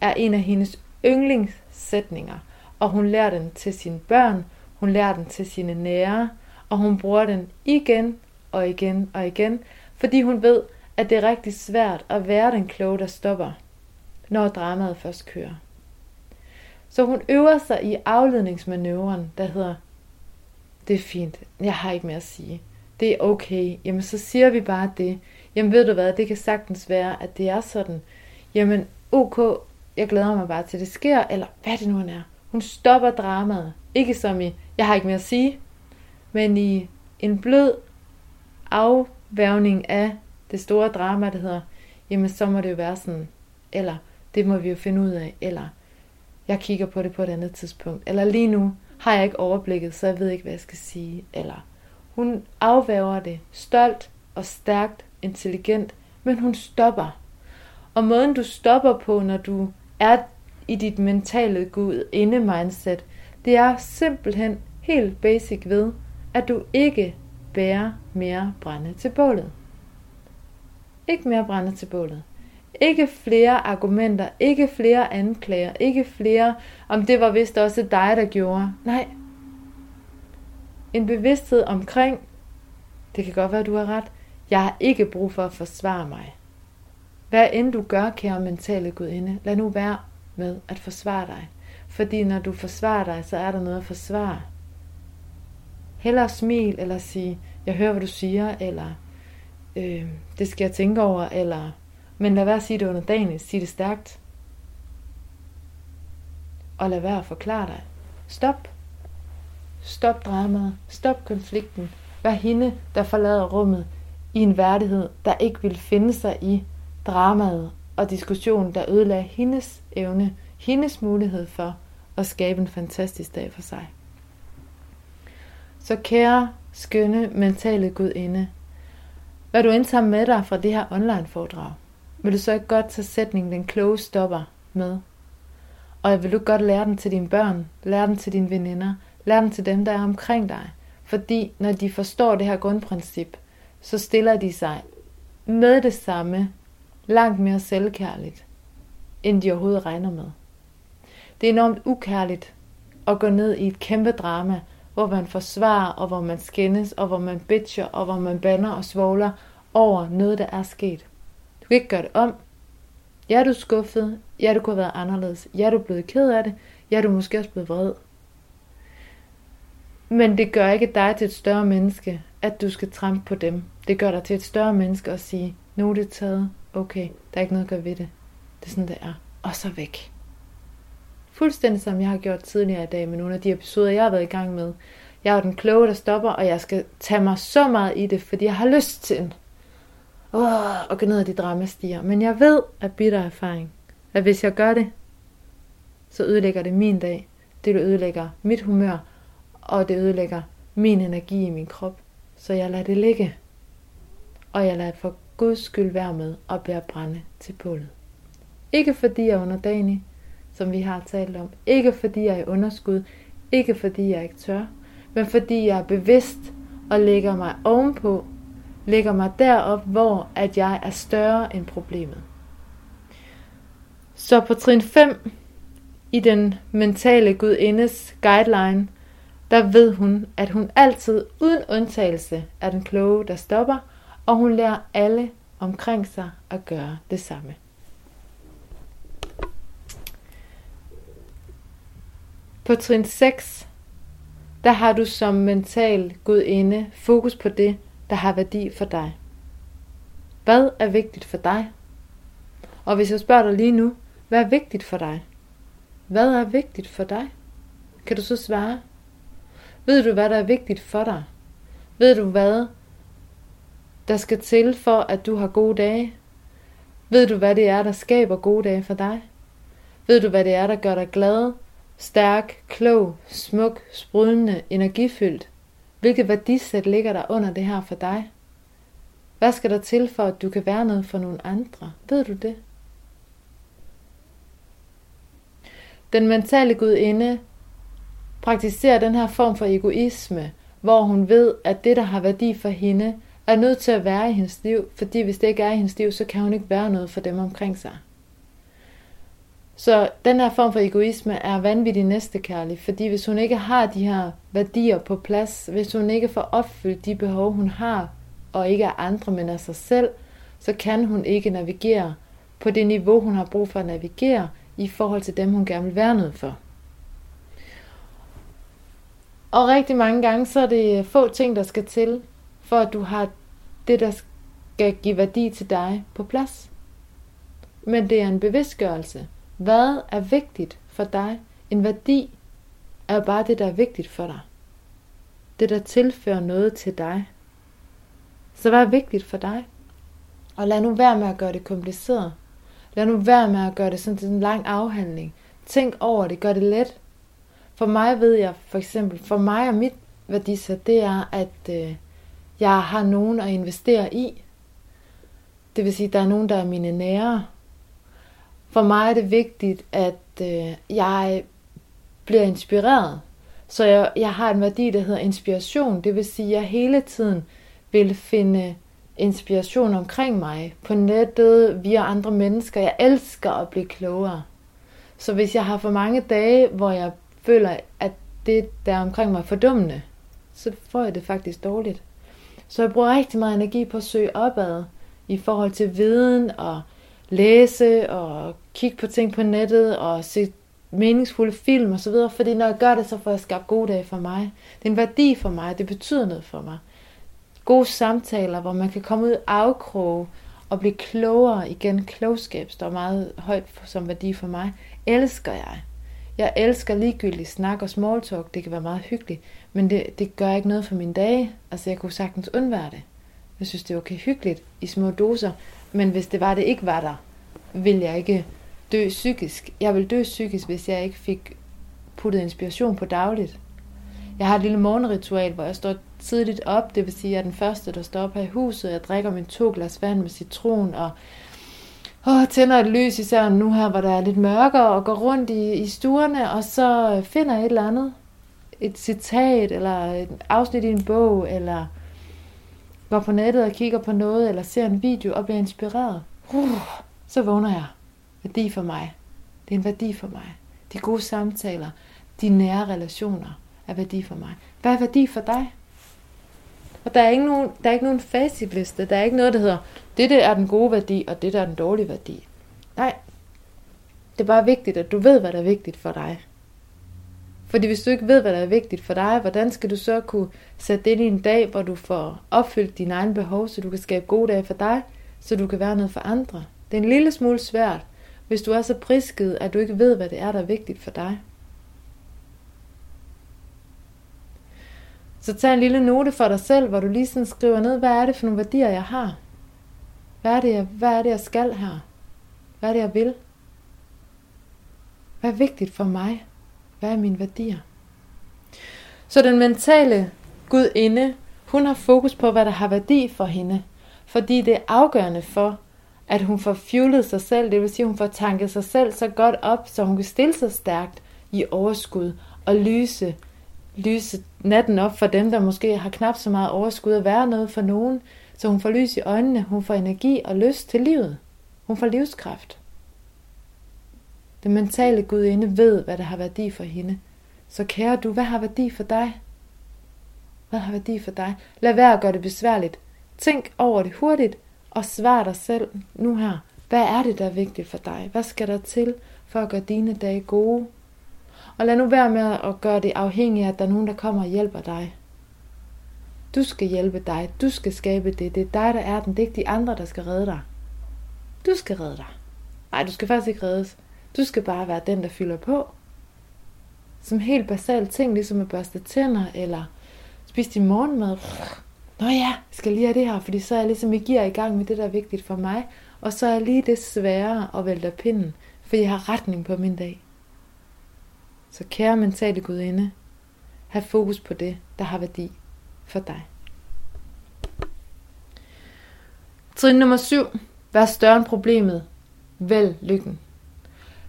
Speaker 1: er en af hendes yndlingssætninger, og hun lærer den til sine børn, hun lærer den til sine nære, og hun bruger den igen og igen og igen, fordi hun ved, at det er rigtig svært at være den kloge, der stopper, når dramaet først kører. Så hun øver sig i afledningsmanøvren, der hedder, det er fint, jeg har ikke mere at sige. Det er okay, jamen så siger vi bare det. Jamen ved du hvad, det kan sagtens være, at det er sådan. Jamen ok, jeg glæder mig bare til det sker, eller hvad det nu er. Hun stopper dramaet. Ikke som i, jeg har ikke mere at sige, men i en blød afværgning af det store drama, der hedder, jamen så må det jo være sådan, eller det må vi jo finde ud af, eller jeg kigger på det på et andet tidspunkt. Eller lige nu har jeg ikke overblikket, så jeg ved ikke, hvad jeg skal sige. Eller hun afværger det stolt og stærkt, intelligent, men hun stopper. Og måden du stopper på, når du er i dit mentale gud inde mindset, det er simpelthen helt basic ved, at du ikke bærer mere brænde til bålet. Ikke mere brænde til bålet. Ikke flere argumenter, ikke flere anklager, ikke flere, om det var vist også dig, der gjorde. Nej. En bevidsthed omkring, det kan godt være, du har ret, jeg har ikke brug for at forsvare mig. Hvad end du gør, kære mentale gudinde, lad nu være med at forsvare dig. Fordi når du forsvarer dig, så er der noget at forsvare. Heller smil, eller sige, jeg hører, hvad du siger, eller øh, det skal jeg tænke over, eller men lad være at sige det under dagen, sig det stærkt. Og lad være at forklare dig. Stop. Stop dramaet. Stop konflikten. Vær hende, der forlader rummet i en værdighed, der ikke vil finde sig i dramaet og diskussionen, der ødelagde hendes evne, hendes mulighed for at skabe en fantastisk dag for sig. Så kære, skønne, mentale gudinde, hvad du indtager med dig fra det her online foredrag, vil du så ikke godt tage sætningen den kloge stopper med? Og vil du godt lære den til dine børn, lære den til dine veninder, lære den til dem, der er omkring dig. Fordi når de forstår det her grundprincip, så stiller de sig med det samme langt mere selvkærligt, end de overhovedet regner med. Det er enormt ukærligt at gå ned i et kæmpe drama, hvor man forsvarer, og hvor man skændes, og hvor man bitcher, og hvor man banner og svogler over noget, der er sket. Du kan ikke gøre det om. Ja, du er skuffet. Ja, du kunne have været anderledes. Ja, du er blevet ked af det. Ja, du er måske også blevet vred. Men det gør ikke dig til et større menneske, at du skal trampe på dem. Det gør dig til et større menneske at sige, nu er det taget. Okay, der er ikke noget at gøre ved det. Det er sådan, det er. Og så væk. Fuldstændig som jeg har gjort tidligere i dag med nogle af de episoder, jeg har været i gang med. Jeg er den kloge, der stopper, og jeg skal tage mig så meget i det, fordi jeg har lyst til oh, og gå ned ad de dramastiger. Men jeg ved af bitter erfaring, at hvis jeg gør det, så ødelægger det min dag. Det ødelægger mit humør, og det ødelægger min energi i min krop. Så jeg lader det ligge. Og jeg lader for Guds skyld være med at bære brænde til bålet. Ikke fordi jeg er underdanig, som vi har talt om. Ikke fordi jeg er i underskud. Ikke fordi jeg ikke tør. Men fordi jeg er bevidst og lægger mig ovenpå. Lægger mig derop, hvor at jeg er større end problemet. Så på trin 5 i den mentale gudindes guideline, der ved hun, at hun altid uden undtagelse er den kloge, der stopper, og hun lærer alle omkring sig at gøre det samme. På trin 6, der har du som mental gudinde fokus på det, der har værdi for dig. Hvad er vigtigt for dig? Og hvis jeg spørger dig lige nu, hvad er vigtigt for dig? Hvad er vigtigt for dig? Kan du så svare? Ved du, hvad der er vigtigt for dig? Ved du, hvad der skal til for, at du har gode dage? Ved du, hvad det er, der skaber gode dage for dig? Ved du, hvad det er, der gør dig glad, stærk, klog, smuk, sprudlende, energifyldt? Hvilket værdisæt ligger der under det her for dig? Hvad skal der til for, at du kan være noget for nogle andre? Ved du det? Den mentale gudinde praktiserer den her form for egoisme, hvor hun ved, at det, der har værdi for hende, er nødt til at være i hendes liv, fordi hvis det ikke er i hendes liv, så kan hun ikke være noget for dem omkring sig. Så den her form for egoisme er vanvittig næstekærlig, fordi hvis hun ikke har de her værdier på plads, hvis hun ikke får opfyldt de behov, hun har, og ikke af andre, men af sig selv, så kan hun ikke navigere på det niveau, hun har brug for at navigere i forhold til dem, hun gerne vil være noget for. Og rigtig mange gange, så er det få ting, der skal til, for at du har det, der skal give værdi til dig på plads. Men det er en bevidstgørelse. Hvad er vigtigt for dig? En værdi er bare det, der er vigtigt for dig. Det, der tilfører noget til dig. Så hvad er vigtigt for dig? Og lad nu være med at gøre det kompliceret. Lad nu være med at gøre det sådan til en lang afhandling. Tænk over det, gør det let. For mig ved jeg for eksempel, for mig og mit værdisæt, det er, at øh, jeg har nogen at investere i. Det vil sige, at der er nogen, der er mine nære. For mig er det vigtigt, at øh, jeg bliver inspireret. Så jeg, jeg har en værdi, der hedder inspiration. Det vil sige, at jeg hele tiden vil finde inspiration omkring mig. På nettet, via andre mennesker. Jeg elsker at blive klogere. Så hvis jeg har for mange dage, hvor jeg føler, at det, der er omkring mig er fordummende, så får jeg det faktisk dårligt. Så jeg bruger rigtig meget energi på at søge opad i forhold til viden og læse og kigge på ting på nettet og se meningsfulde film og så videre, fordi når jeg gør det, så får jeg skabt gode dage for mig. Det er en værdi for mig, det betyder noget for mig. Gode samtaler, hvor man kan komme ud afkroge og blive klogere igen. Klogskab står meget højt som værdi for mig. Elsker jeg. Jeg elsker ligegyldigt snak og small talk. Det kan være meget hyggeligt, men det, det gør ikke noget for mine dage. Altså, jeg kunne sagtens undvære det. Jeg synes, det er okay hyggeligt i små doser, men hvis det var, det ikke var der, vil jeg ikke dø psykisk. Jeg vil dø psykisk, hvis jeg ikke fik puttet inspiration på dagligt. Jeg har et lille morgenritual, hvor jeg står tidligt op, det vil sige, at jeg er den første, der står op her i huset. Jeg drikker min to glas vand med citron og åh, tænder et lys, især nu her, hvor der er lidt mørkere, og går rundt i, i stuerne, og så finder et eller andet. Et citat, eller et afsnit i en bog, eller går på nettet og kigger på noget, eller ser en video og bliver inspireret. Uh, så vågner jeg. Værdi for mig. Det er en værdi for mig. De gode samtaler, de nære relationer er værdi for mig. Hvad er værdi for dig? Og der er ikke nogen, der er ikke nogen facitliste. Der er ikke noget, der hedder, det der er den gode værdi, og det der er den dårlige værdi. Nej. Det er bare vigtigt, at du ved, hvad der er vigtigt for dig. Fordi hvis du ikke ved, hvad der er vigtigt for dig, hvordan skal du så kunne sætte det ind i en dag, hvor du får opfyldt dine egne behov, så du kan skabe gode dage for dig, så du kan være noget for andre. Det er en lille smule svært, hvis du er så prisket, at du ikke ved, hvad det er, der er vigtigt for dig. Så tag en lille note for dig selv, hvor du lige sådan skriver ned, hvad er det for nogle værdier, jeg har? Hvad er det, jeg, hvad er det, jeg skal her? Hvad er det, jeg vil? Hvad er vigtigt for mig? Hvad er mine værdier? Så den mentale gudinde, hun har fokus på, hvad der har værdi for hende. Fordi det er afgørende for, at hun får fuelet sig selv, det vil sige, at hun får tanket sig selv så godt op, så hun kan stille sig stærkt i overskud og lyse, lyse natten op for dem, der måske har knap så meget overskud at være noget for nogen, så hun får lys i øjnene, hun får energi og lyst til livet. Hun får livskraft. Den mentale gudinde ved, hvad der har værdi for hende. Så kære du, hvad har værdi for dig? Hvad har værdi for dig? Lad være at gøre det besværligt. Tænk over det hurtigt, og svar dig selv nu her. Hvad er det, der er vigtigt for dig? Hvad skal der til for at gøre dine dage gode? Og lad nu være med at gøre det afhængig af, at der er nogen, der kommer og hjælper dig. Du skal hjælpe dig. Du skal skabe det. Det er dig, der er den. Det er ikke de andre, der skal redde dig. Du skal redde dig. Nej, du skal faktisk ikke reddes. Du skal bare være den, der fylder på. Som helt basalt ting, ligesom at børste tænder, eller spise din morgenmad. Nå ja, jeg skal lige have det her, fordi så er jeg ligesom i gear i gang med det, der er vigtigt for mig. Og så er lige det sværere at vælte pinden, for jeg har retning på min dag. Så kære mentale gudinde, have fokus på det, der har værdi for dig. Trin nummer 7. Vær større end problemet. Vælg lykken.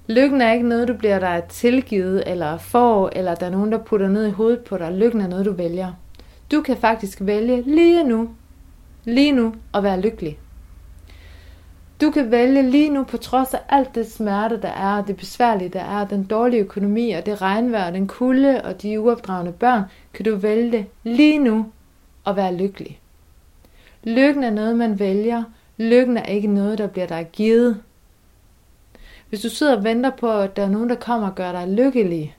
Speaker 1: Lykken er ikke noget, du bliver dig tilgivet, eller får, eller der er nogen, der putter ned i hovedet på dig. Lykken er noget, du vælger. Du kan faktisk vælge lige nu, lige nu at være lykkelig. Du kan vælge lige nu, på trods af alt det smerte, der er, det besværlige, der er, den dårlige økonomi, og det regnvejr, den kulde og de uopdragende børn, kan du vælge lige nu at være lykkelig. Lykken er noget, man vælger. Lykken er ikke noget, der bliver dig givet. Hvis du sidder og venter på, at der er nogen, der kommer og gør dig lykkelig,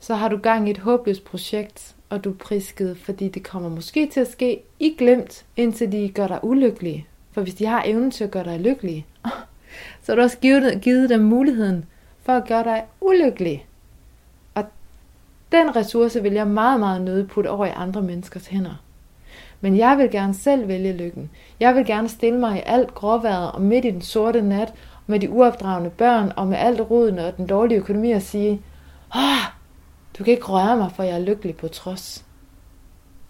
Speaker 1: så har du gang i et håbløst projekt, og du er prisket, fordi det kommer måske til at ske i glemt, indtil de gør dig ulykkelig. For hvis de har evnen til at gøre dig lykkelig, [laughs] så har du også givet, givet dem muligheden for at gøre dig ulykkelig. Og den ressource vil jeg meget, meget nøde putte over i andre menneskers hænder. Men jeg vil gerne selv vælge lykken. Jeg vil gerne stille mig i alt gråværet og midt i den sorte nat, med de uopdragende børn og med alt roden og den dårlige økonomi og sige, ah, du kan ikke røre mig, for jeg er lykkelig på trods.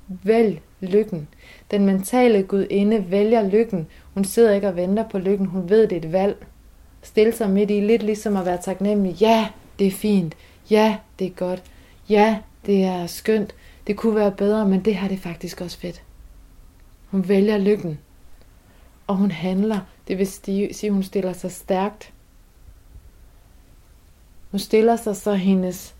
Speaker 1: Vælg lykken. Den mentale gudinde vælger lykken. Hun sidder ikke og venter på lykken. Hun ved, det er et valg. Stil sig midt i, lidt ligesom at være taknemmelig. Ja, det er fint. Ja, det er godt. Ja, det er skønt. Det kunne være bedre, men det her det er faktisk også fedt. Hun vælger lykken. Og hun handler. Det vil sige, at hun stiller sig stærkt. Hun stiller sig så hendes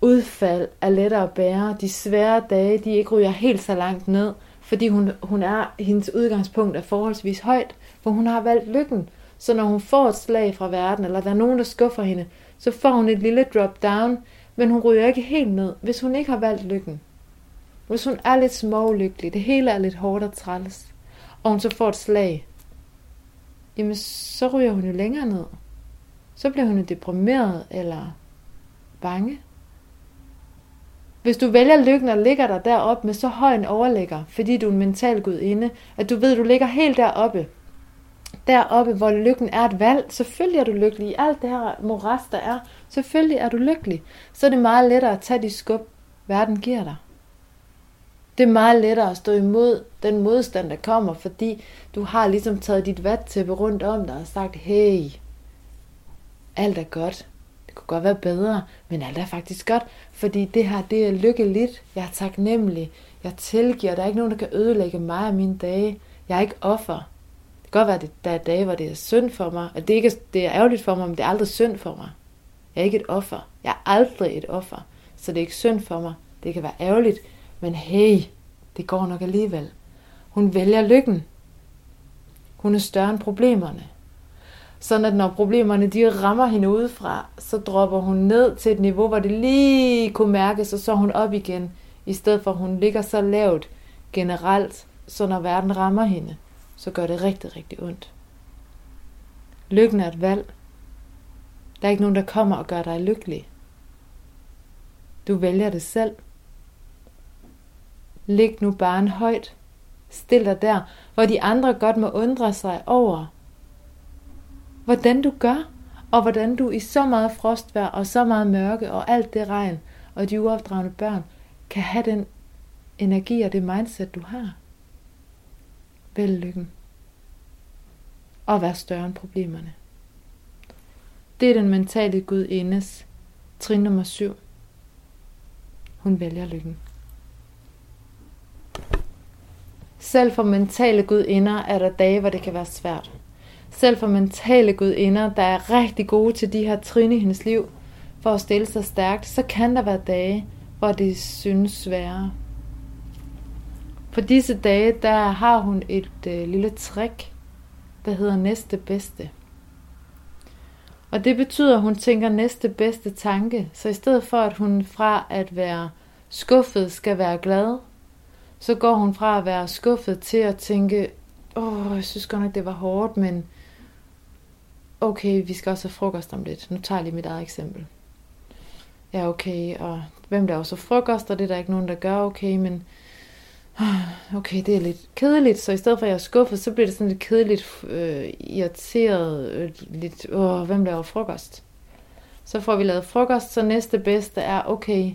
Speaker 1: udfald er lettere at bære. De svære dage, de ikke ryger helt så langt ned, fordi hun, hun er, hendes udgangspunkt er forholdsvis højt, for hun har valgt lykken. Så når hun får et slag fra verden, eller der er nogen, der skuffer hende, så får hun et lille drop down, men hun ryger ikke helt ned, hvis hun ikke har valgt lykken. Hvis hun er lidt smålykkelig, det hele er lidt hårdt og træls, og hun så får et slag, jamen så ryger hun jo længere ned. Så bliver hun jo deprimeret eller bange. Hvis du vælger lykken og ligger der deroppe med så høj en overlægger, fordi du er en mental gudinde, at du ved, at du ligger helt deroppe, deroppe, hvor lykken er et valg, selvfølgelig er du lykkelig. I alt det her moras, der er, selvfølgelig er du lykkelig. Så er det meget lettere at tage de skub, verden giver dig. Det er meget lettere at stå imod den modstand, der kommer, fordi du har ligesom taget dit vattæppe rundt om dig og sagt, hey, alt er godt. Det kunne godt være bedre, men alt er faktisk godt, fordi det her, det er lykkeligt. Jeg er taknemmelig. Jeg tilgiver. Der er ikke nogen, der kan ødelægge mig og mine dage. Jeg er ikke offer. Det kan godt være, at der er dage, hvor det er synd for mig. At det ikke det er ærgerligt for mig, men det er aldrig synd for mig. Jeg er ikke et offer. Jeg er aldrig et offer. Så det er ikke synd for mig. Det kan være ærgerligt. Men hey, det går nok alligevel. Hun vælger lykken. Hun er større end problemerne. Sådan at når problemerne de rammer hende udefra, så dropper hun ned til et niveau, hvor det lige kunne mærkes, og så er hun op igen, i stedet for at hun ligger så lavt generelt, så når verden rammer hende, så gør det rigtig, rigtig ondt. Lykken er et valg. Der er ikke nogen, der kommer og gør dig lykkelig. Du vælger det selv. Læg nu barn højt. Stil dig der, hvor de andre godt må undre sig over, hvordan du gør, og hvordan du i så meget frostvær og så meget mørke og alt det regn og de uopdragende børn kan have den energi og det mindset, du har. Vælg lykken. Og vær større end problemerne. Det er den mentale gudindes trin nummer 7. Hun vælger lykken. Selv for mentale gudinder er der dage, hvor det kan være svært. Selv for mentale gudinder, der er rigtig gode til de her trin i hendes liv, for at stille sig stærkt, så kan der være dage, hvor det synes sværere. På disse dage, der har hun et øh, lille trick, der hedder næste bedste. Og det betyder, at hun tænker næste bedste tanke. Så i stedet for, at hun fra at være skuffet skal være glad, så går hun fra at være skuffet til at tænke, åh, jeg synes godt nok, det var hårdt, men okay, vi skal også have frokost om lidt. Nu tager jeg lige mit eget eksempel. Ja, okay, og hvem der også frokost, og det er der ikke nogen, der gør, okay, men [sighs] okay, det er lidt kedeligt, så i stedet for at jeg er skuffet, så bliver det sådan lidt kedeligt, øh, irriteret, øh, lidt, åh, hvem laver frokost? Så får vi lavet frokost, så næste bedste er, okay,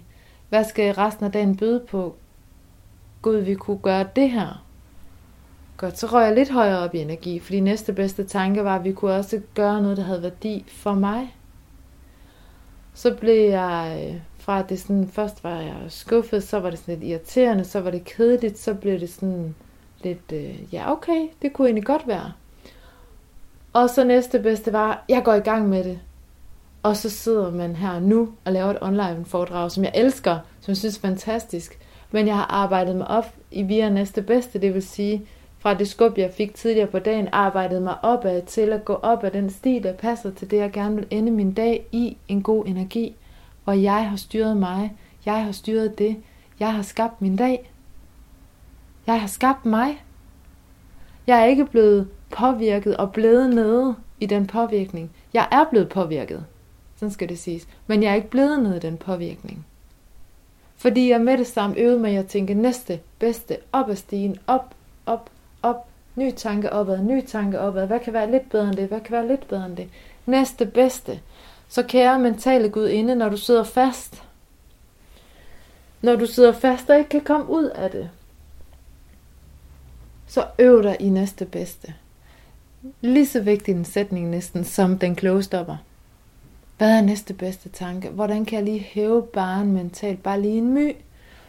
Speaker 1: hvad skal resten af dagen byde på? Gud, vi kunne gøre det her. Godt, så røg jeg lidt højere op i energi, fordi næste bedste tanke var, at vi kunne også gøre noget, der havde værdi for mig. Så blev jeg, øh, fra at det sådan, først var jeg skuffet, så var det sådan lidt irriterende, så var det kedeligt, så blev det sådan lidt, øh, ja okay, det kunne egentlig godt være. Og så næste bedste var, jeg går i gang med det. Og så sidder man her nu og laver et online foredrag, som jeg elsker, som jeg synes er fantastisk. Men jeg har arbejdet mig op i via næste bedste, det vil sige, fra det skub, jeg fik tidligere på dagen, arbejdet mig opad til at gå op ad den sti, der passer til det, jeg gerne vil ende min dag i en god energi. Og jeg har styret mig. Jeg har styret det. Jeg har skabt min dag. Jeg har skabt mig. Jeg er ikke blevet påvirket og blevet nede i den påvirkning. Jeg er blevet påvirket. Sådan skal det siges. Men jeg er ikke blevet nede i den påvirkning. Fordi jeg med det samme øvede mig at tænke næste, bedste, op ad stigen, op, op, op, ny tanke opad, ny tanke opad. Hvad kan være lidt bedre end det? Hvad kan være lidt bedre end det? Næste, bedste. Så kære mentale Gud inde, når du sidder fast, når du sidder fast og ikke kan komme ud af det, så øv dig i næste bedste. Lige så vigtig en sætning næsten som den kloge stopper. Hvad er næste bedste tanke? Hvordan kan jeg lige hæve barn mentalt? Bare lige en my,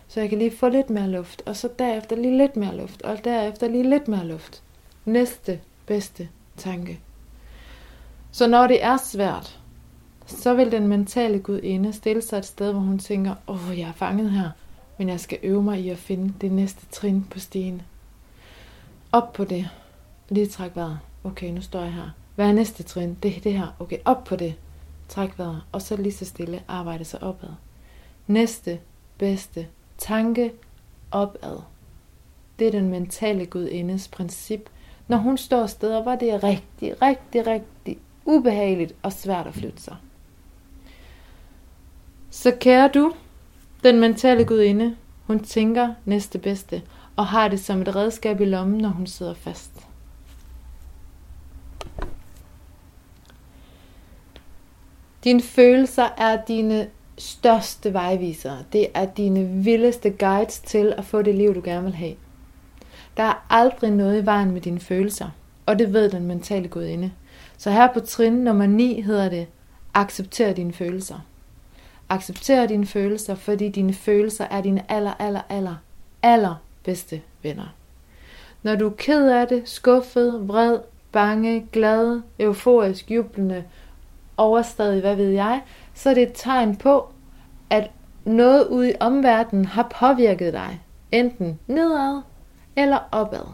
Speaker 1: så jeg kan lige få lidt mere luft. Og så derefter lige lidt mere luft. Og derefter lige lidt mere luft. Næste bedste tanke. Så når det er svært, så vil den mentale gudinde stille sig et sted, hvor hun tænker, åh, oh, jeg er fanget her, men jeg skal øve mig i at finde det næste trin på stigen. Op på det. Lige træk vejret. Okay, nu står jeg her. Hvad er næste trin? Det er det her. Okay, op på det. Træk vejret. Og så lige så stille arbejde sig opad. Næste bedste tanke opad. Det er den mentale gudindes princip. Når hun står steder, hvor det er rigtig, rigtig, rigtig ubehageligt og svært at flytte sig. Så kære du, den mentale gudinde, hun tænker næste bedste, og har det som et redskab i lommen, når hun sidder fast. Dine følelser er dine største vejvisere. Det er dine vildeste guides til at få det liv, du gerne vil have. Der er aldrig noget i vejen med dine følelser, og det ved den mentale gudinde. Så her på trin nummer 9 hedder det, accepter dine følelser. Accepter dine følelser, fordi dine følelser er dine aller, aller, aller, aller bedste venner. Når du er ked af det, skuffet, vred, bange, glad, euforisk, jublende, overstadig, hvad ved jeg, så er det et tegn på, at noget ude i omverdenen har påvirket dig, enten nedad eller opad.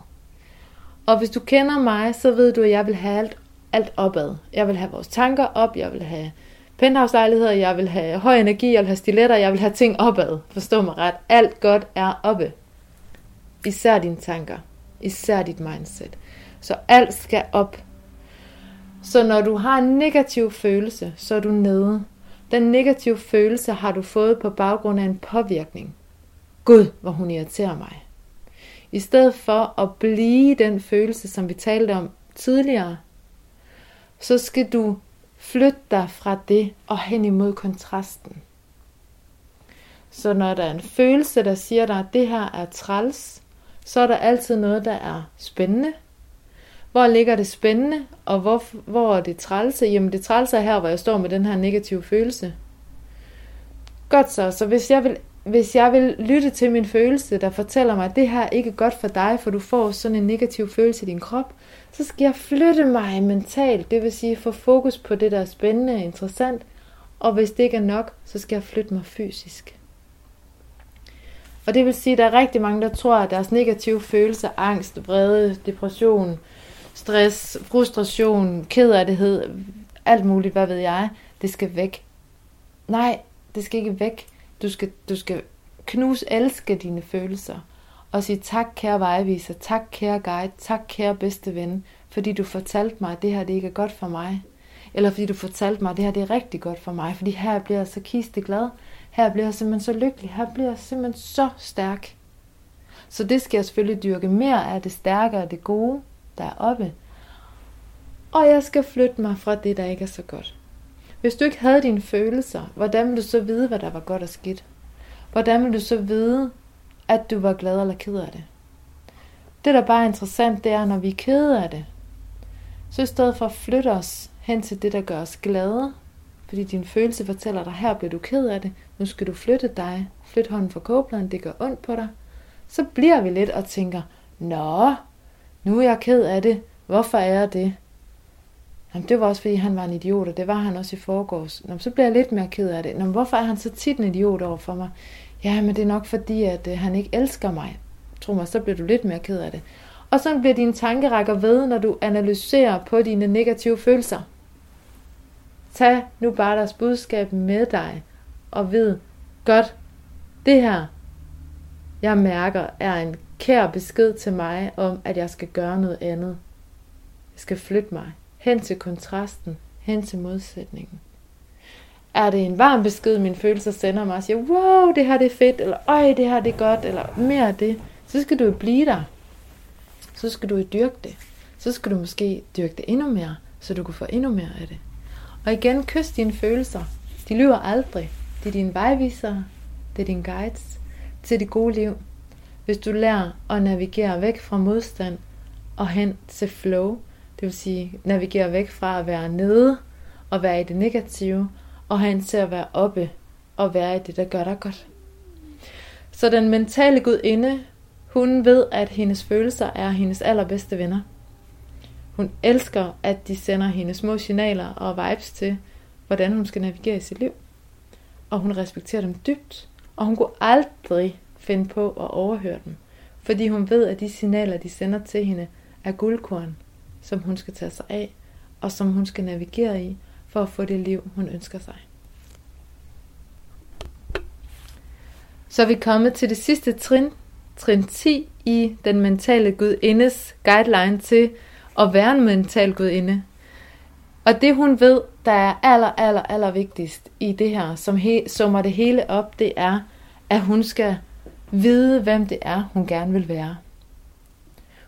Speaker 1: Og hvis du kender mig, så ved du, at jeg vil have alt, alt opad. Jeg vil have vores tanker op, jeg vil have penthouse-lejligheder, jeg vil have høj energi, jeg vil have stiletter, jeg vil have ting opad. Forstå mig ret. Alt godt er oppe. Især dine tanker. Især dit mindset. Så alt skal op. Så når du har en negativ følelse, så er du nede. Den negative følelse har du fået på baggrund af en påvirkning. Gud, hvor hun irriterer mig. I stedet for at blive den følelse, som vi talte om tidligere, så skal du flytte dig fra det og hen imod kontrasten. Så når der er en følelse, der siger dig, at det her er træls, så er der altid noget, der er spændende. Hvor ligger det spændende, og hvor, hvor er det trælse? Jamen det trælse er her, hvor jeg står med den her negative følelse. Godt så, så hvis jeg vil hvis jeg vil lytte til min følelse, der fortæller mig, at det her ikke er godt for dig, for du får sådan en negativ følelse i din krop, så skal jeg flytte mig mentalt, det vil sige få fokus på det, der er spændende og interessant, og hvis det ikke er nok, så skal jeg flytte mig fysisk. Og det vil sige, at der er rigtig mange, der tror, at deres negative følelser, angst, vrede, depression, stress, frustration, kederlighed, alt muligt, hvad ved jeg, det skal væk. Nej, det skal ikke væk. Du skal, du skal knuse elske dine følelser. Og sige tak kære vejviser, tak kære guide, tak kære bedste ven, fordi du fortalte mig, at det her det ikke er godt for mig. Eller fordi du fortalte mig, at det her det er rigtig godt for mig, fordi her bliver jeg så kiste glad, her bliver jeg simpelthen så lykkelig, her bliver jeg simpelthen så stærk. Så det skal jeg selvfølgelig dyrke mere af det stærke og det gode, der er oppe. Og jeg skal flytte mig fra det, der ikke er så godt. Hvis du ikke havde dine følelser, hvordan ville du så vide, hvad der var godt og skidt? Hvordan ville du så vide, at du var glad eller ked af det? Det, der bare er interessant, det er, når vi er kede af det, så i stedet for at flytte os hen til det, der gør os glade, fordi din følelse fortæller dig, her bliver du ked af det, nu skal du flytte dig, flyt hånden fra kogepladen, det gør ondt på dig, så bliver vi lidt og tænker, nå, nu er jeg ked af det, hvorfor er jeg det? Jamen, det var også fordi, han var en idiot, og det var han også i forgårs. Jamen, så bliver jeg lidt mere ked af det. Jamen, hvorfor er han så tit en idiot over for mig? Ja, men det er nok fordi, at øh, han ikke elsker mig. Tro mig, så bliver du lidt mere ked af det. Og så bliver dine tankerækker ved, når du analyserer på dine negative følelser. Tag nu bare deres budskab med dig, og ved godt, det her, jeg mærker, er en kær besked til mig om, at jeg skal gøre noget andet. Jeg skal flytte mig hen til kontrasten, hen til modsætningen. Er det en varm besked, min følelser sender mig og siger, wow, det her det er fedt, eller øj, det her det er godt, eller mere af det, så skal du jo blive der. Så skal du jo dyrke det. Så skal du måske dyrke det endnu mere, så du kan få endnu mere af det. Og igen, kys dine følelser. De lyver aldrig. Det er dine vejvisere, det er dine guides til det gode liv. Hvis du lærer at navigere væk fra modstand og hen til flow, det vil sige, navigere væk fra at være nede og være i det negative, og hen til at være oppe og være i det, der gør dig godt. Så den mentale gudinde, hun ved, at hendes følelser er hendes allerbedste venner. Hun elsker, at de sender hende små signaler og vibes til, hvordan hun skal navigere i sit liv. Og hun respekterer dem dybt, og hun kunne aldrig finde på at overhøre dem, fordi hun ved, at de signaler, de sender til hende, er guldkorn som hun skal tage sig af, og som hun skal navigere i, for at få det liv, hun ønsker sig. Så er vi kommet til det sidste trin, trin 10 i den mentale gudindes guideline til at være en mental gudinde. Og det hun ved, der er aller, aller, aller vigtigst i det her, som he, summer det hele op, det er, at hun skal vide, hvem det er, hun gerne vil være.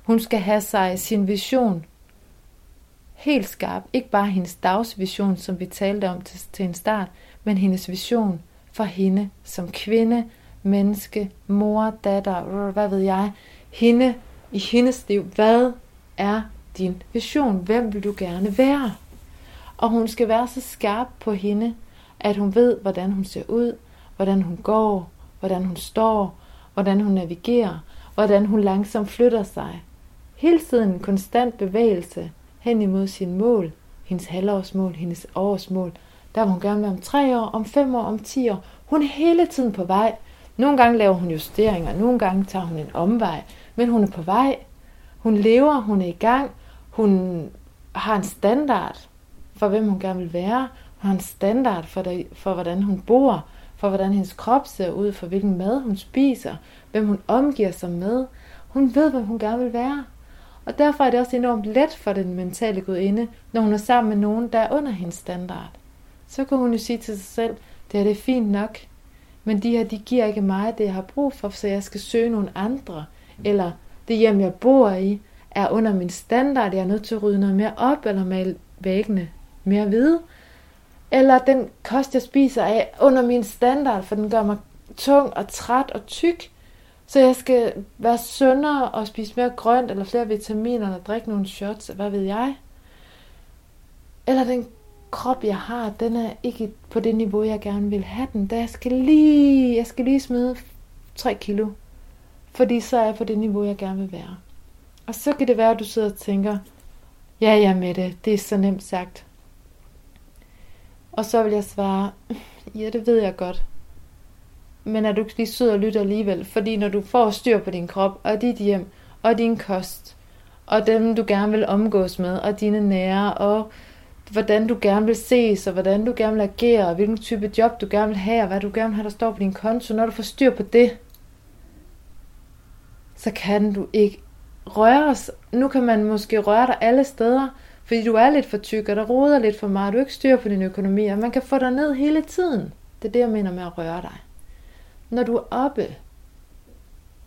Speaker 1: Hun skal have sig sin vision helt skarp. Ikke bare hendes dagsvision, som vi talte om til, til en start, men hendes vision for hende som kvinde, menneske, mor, datter, hvad ved jeg, hende i hendes liv. Hvad er din vision? Hvem vil du gerne være? Og hun skal være så skarp på hende, at hun ved, hvordan hun ser ud, hvordan hun går, hvordan hun står, hvordan hun navigerer, hvordan hun langsomt flytter sig. Hele tiden en konstant bevægelse hen imod sin mål, hendes halvårsmål, hendes årsmål. Der vil hun gerne være om tre år, om fem år, om ti år. Hun er hele tiden på vej. Nogle gange laver hun justeringer, nogle gange tager hun en omvej, men hun er på vej. Hun lever, hun er i gang, hun har en standard for, hvem hun gerne vil være. Hun har en standard for, det, for hvordan hun bor, for hvordan hendes krop ser ud, for hvilken mad hun spiser, hvem hun omgiver sig med. Hun ved, hvem hun gerne vil være. Og derfor er det også enormt let for den mentale gudinde, når hun er sammen med nogen, der er under hendes standard. Så kan hun jo sige til sig selv, det er det er fint nok, men de her, de giver ikke mig det, jeg har brug for, så jeg skal søge nogle andre. Eller det hjem, jeg bor i, er under min standard, jeg er nødt til at rydde noget mere op, eller male væggene mere hvide. Eller den kost, jeg spiser, er under min standard, for den gør mig tung og træt og tyk. Så jeg skal være sundere og spise mere grønt, eller flere vitaminer, eller drikke nogle shots, hvad ved jeg. Eller den krop, jeg har, den er ikke på det niveau, jeg gerne vil have den. Da jeg skal lige, jeg skal lige smide 3 kilo. Fordi så er jeg på det niveau, jeg gerne vil være. Og så kan det være, at du sidder og tænker, ja, ja med det, det er så nemt sagt. Og så vil jeg svare, hm, ja, det ved jeg godt. Men er du ikke lige sød og lytte alligevel? Fordi når du får styr på din krop, og dit hjem, og din kost, og dem du gerne vil omgås med, og dine nære, og hvordan du gerne vil ses, og hvordan du gerne vil agere, og hvilken type job du gerne vil have, og hvad du gerne vil have, der står på din konto. Når du får styr på det, så kan du ikke røre os. Nu kan man måske røre dig alle steder, fordi du er lidt for tyk, og der roder lidt for meget, du ikke styr på din økonomi, og man kan få dig ned hele tiden. Det er det, jeg mener med at røre dig. Når du er oppe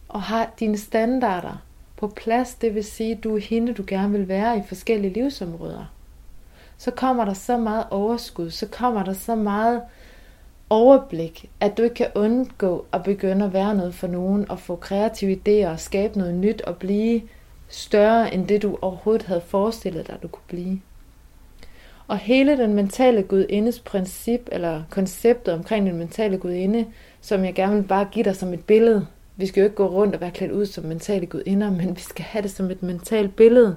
Speaker 1: og har dine standarder på plads, det vil sige, du er hende, du gerne vil være i forskellige livsområder, så kommer der så meget overskud, så kommer der så meget overblik, at du ikke kan undgå at begynde at være noget for nogen, og få kreative idéer, og skabe noget nyt, og blive større end det, du overhovedet havde forestillet dig, du kunne blive. Og hele den mentale gudindes princip, eller konceptet omkring den mentale gudinde, som jeg gerne vil bare give dig som et billede. Vi skal jo ikke gå rundt og være klædt ud som mentale gudinder, men vi skal have det som et mentalt billede.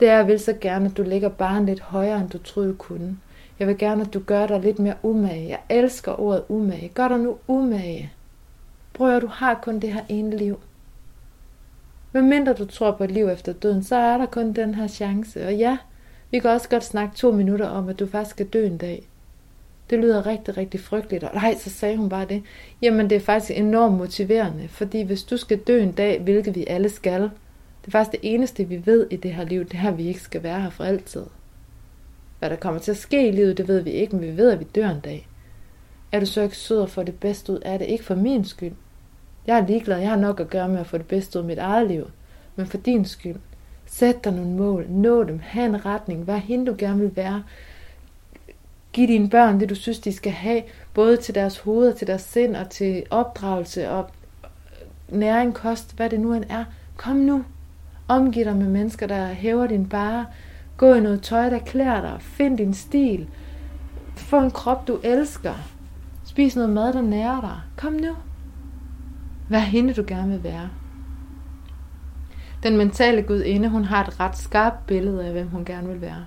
Speaker 1: Det er, jeg vil så gerne, at du ligger bare lidt højere, end du troede, du kunne. Jeg vil gerne, at du gør dig lidt mere umage. Jeg elsker ordet umage. Gør dig nu umage. Prøv at du har kun det her ene liv. Men mindre du tror på et liv efter døden, så er der kun den her chance. Og ja, vi kan også godt snakke to minutter om, at du faktisk skal dø en dag. Det lyder rigtig, rigtig frygteligt. Og nej, så sagde hun bare det. Jamen, det er faktisk enormt motiverende, fordi hvis du skal dø en dag, hvilket vi alle skal, det er faktisk det eneste, vi ved i det her liv, det her, vi ikke skal være her for altid. Hvad der kommer til at ske i livet, det ved vi ikke, men vi ved, at vi dør en dag. Er du så ikke sød og får det bedste ud af det? Ikke for min skyld. Jeg er ligeglad, jeg har nok at gøre med at få det bedste ud af mit eget liv. Men for din skyld. Sæt dig nogle mål, nå dem, have en retning, vær hende du gerne vil være. Giv dine børn det, du synes, de skal have, både til deres hoveder, til deres sind og til opdragelse og næring, kost, hvad det nu end er. Kom nu. Omgiv dig med mennesker, der hæver din bare. Gå i noget tøj, der klæder dig. Find din stil. Få en krop, du elsker. Spis noget mad, der nærer dig. Kom nu. Vær hende, du gerne vil være. Den mentale gudinde, hun har et ret skarpt billede af, hvem hun gerne vil være.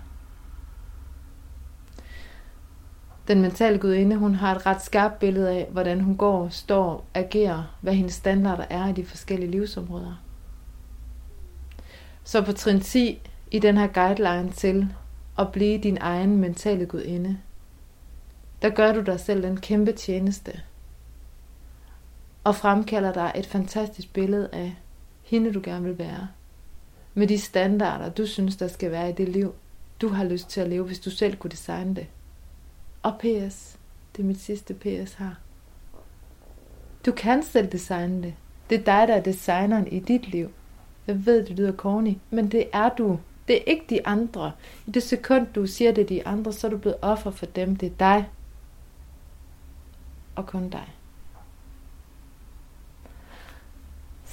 Speaker 1: Den mentale gudinde, hun har et ret skarpt billede af, hvordan hun går, står, agerer, hvad hendes standarder er i de forskellige livsområder. Så på trin 10 i den her guideline til at blive din egen mentale gudinde, der gør du dig selv en kæmpe tjeneste og fremkalder dig et fantastisk billede af hende, du gerne vil være. Med de standarder, du synes, der skal være i det liv, du har lyst til at leve, hvis du selv kunne designe det. Og PS, det er mit sidste PS her. Du kan selv designe det. Det er dig, der er designeren i dit liv. Jeg ved, det lyder corny, men det er du. Det er ikke de andre. I det sekund, du siger, det er de andre, så er du blevet offer for dem. Det er dig. og kun dig.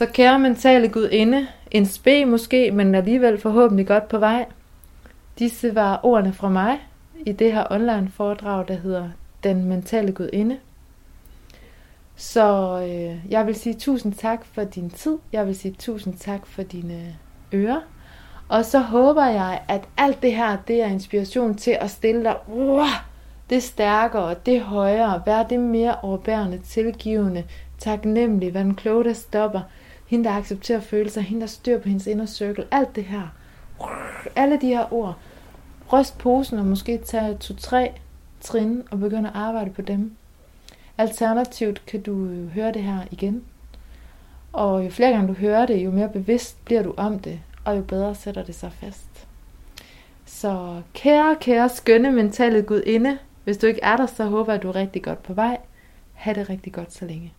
Speaker 1: Så kære mentale gudinde, en spe måske, men alligevel forhåbentlig godt på vej. Disse var ordene fra mig i det her online foredrag, der hedder Den mentale gudinde. Så øh, jeg vil sige tusind tak for din tid. Jeg vil sige tusind tak for dine ører. Og så håber jeg, at alt det her, det er inspiration til at stille dig uh, det stærkere, det højere, være det mere overbærende, tilgivende, taknemmelig, hvad den kloge, der stopper, hende, der accepterer følelser, hende, der styr på hendes inner circle, alt det her. Alle de her ord. Ryst posen og måske tage to-tre trin og begynde at arbejde på dem. Alternativt kan du øh, høre det her igen. Og jo flere gange du hører det, jo mere bevidst bliver du om det, og jo bedre sætter det sig fast. Så kære, kære, skønne mentale gudinde, hvis du ikke er der, så håber jeg, at du er rigtig godt på vej. Ha' det rigtig godt så længe.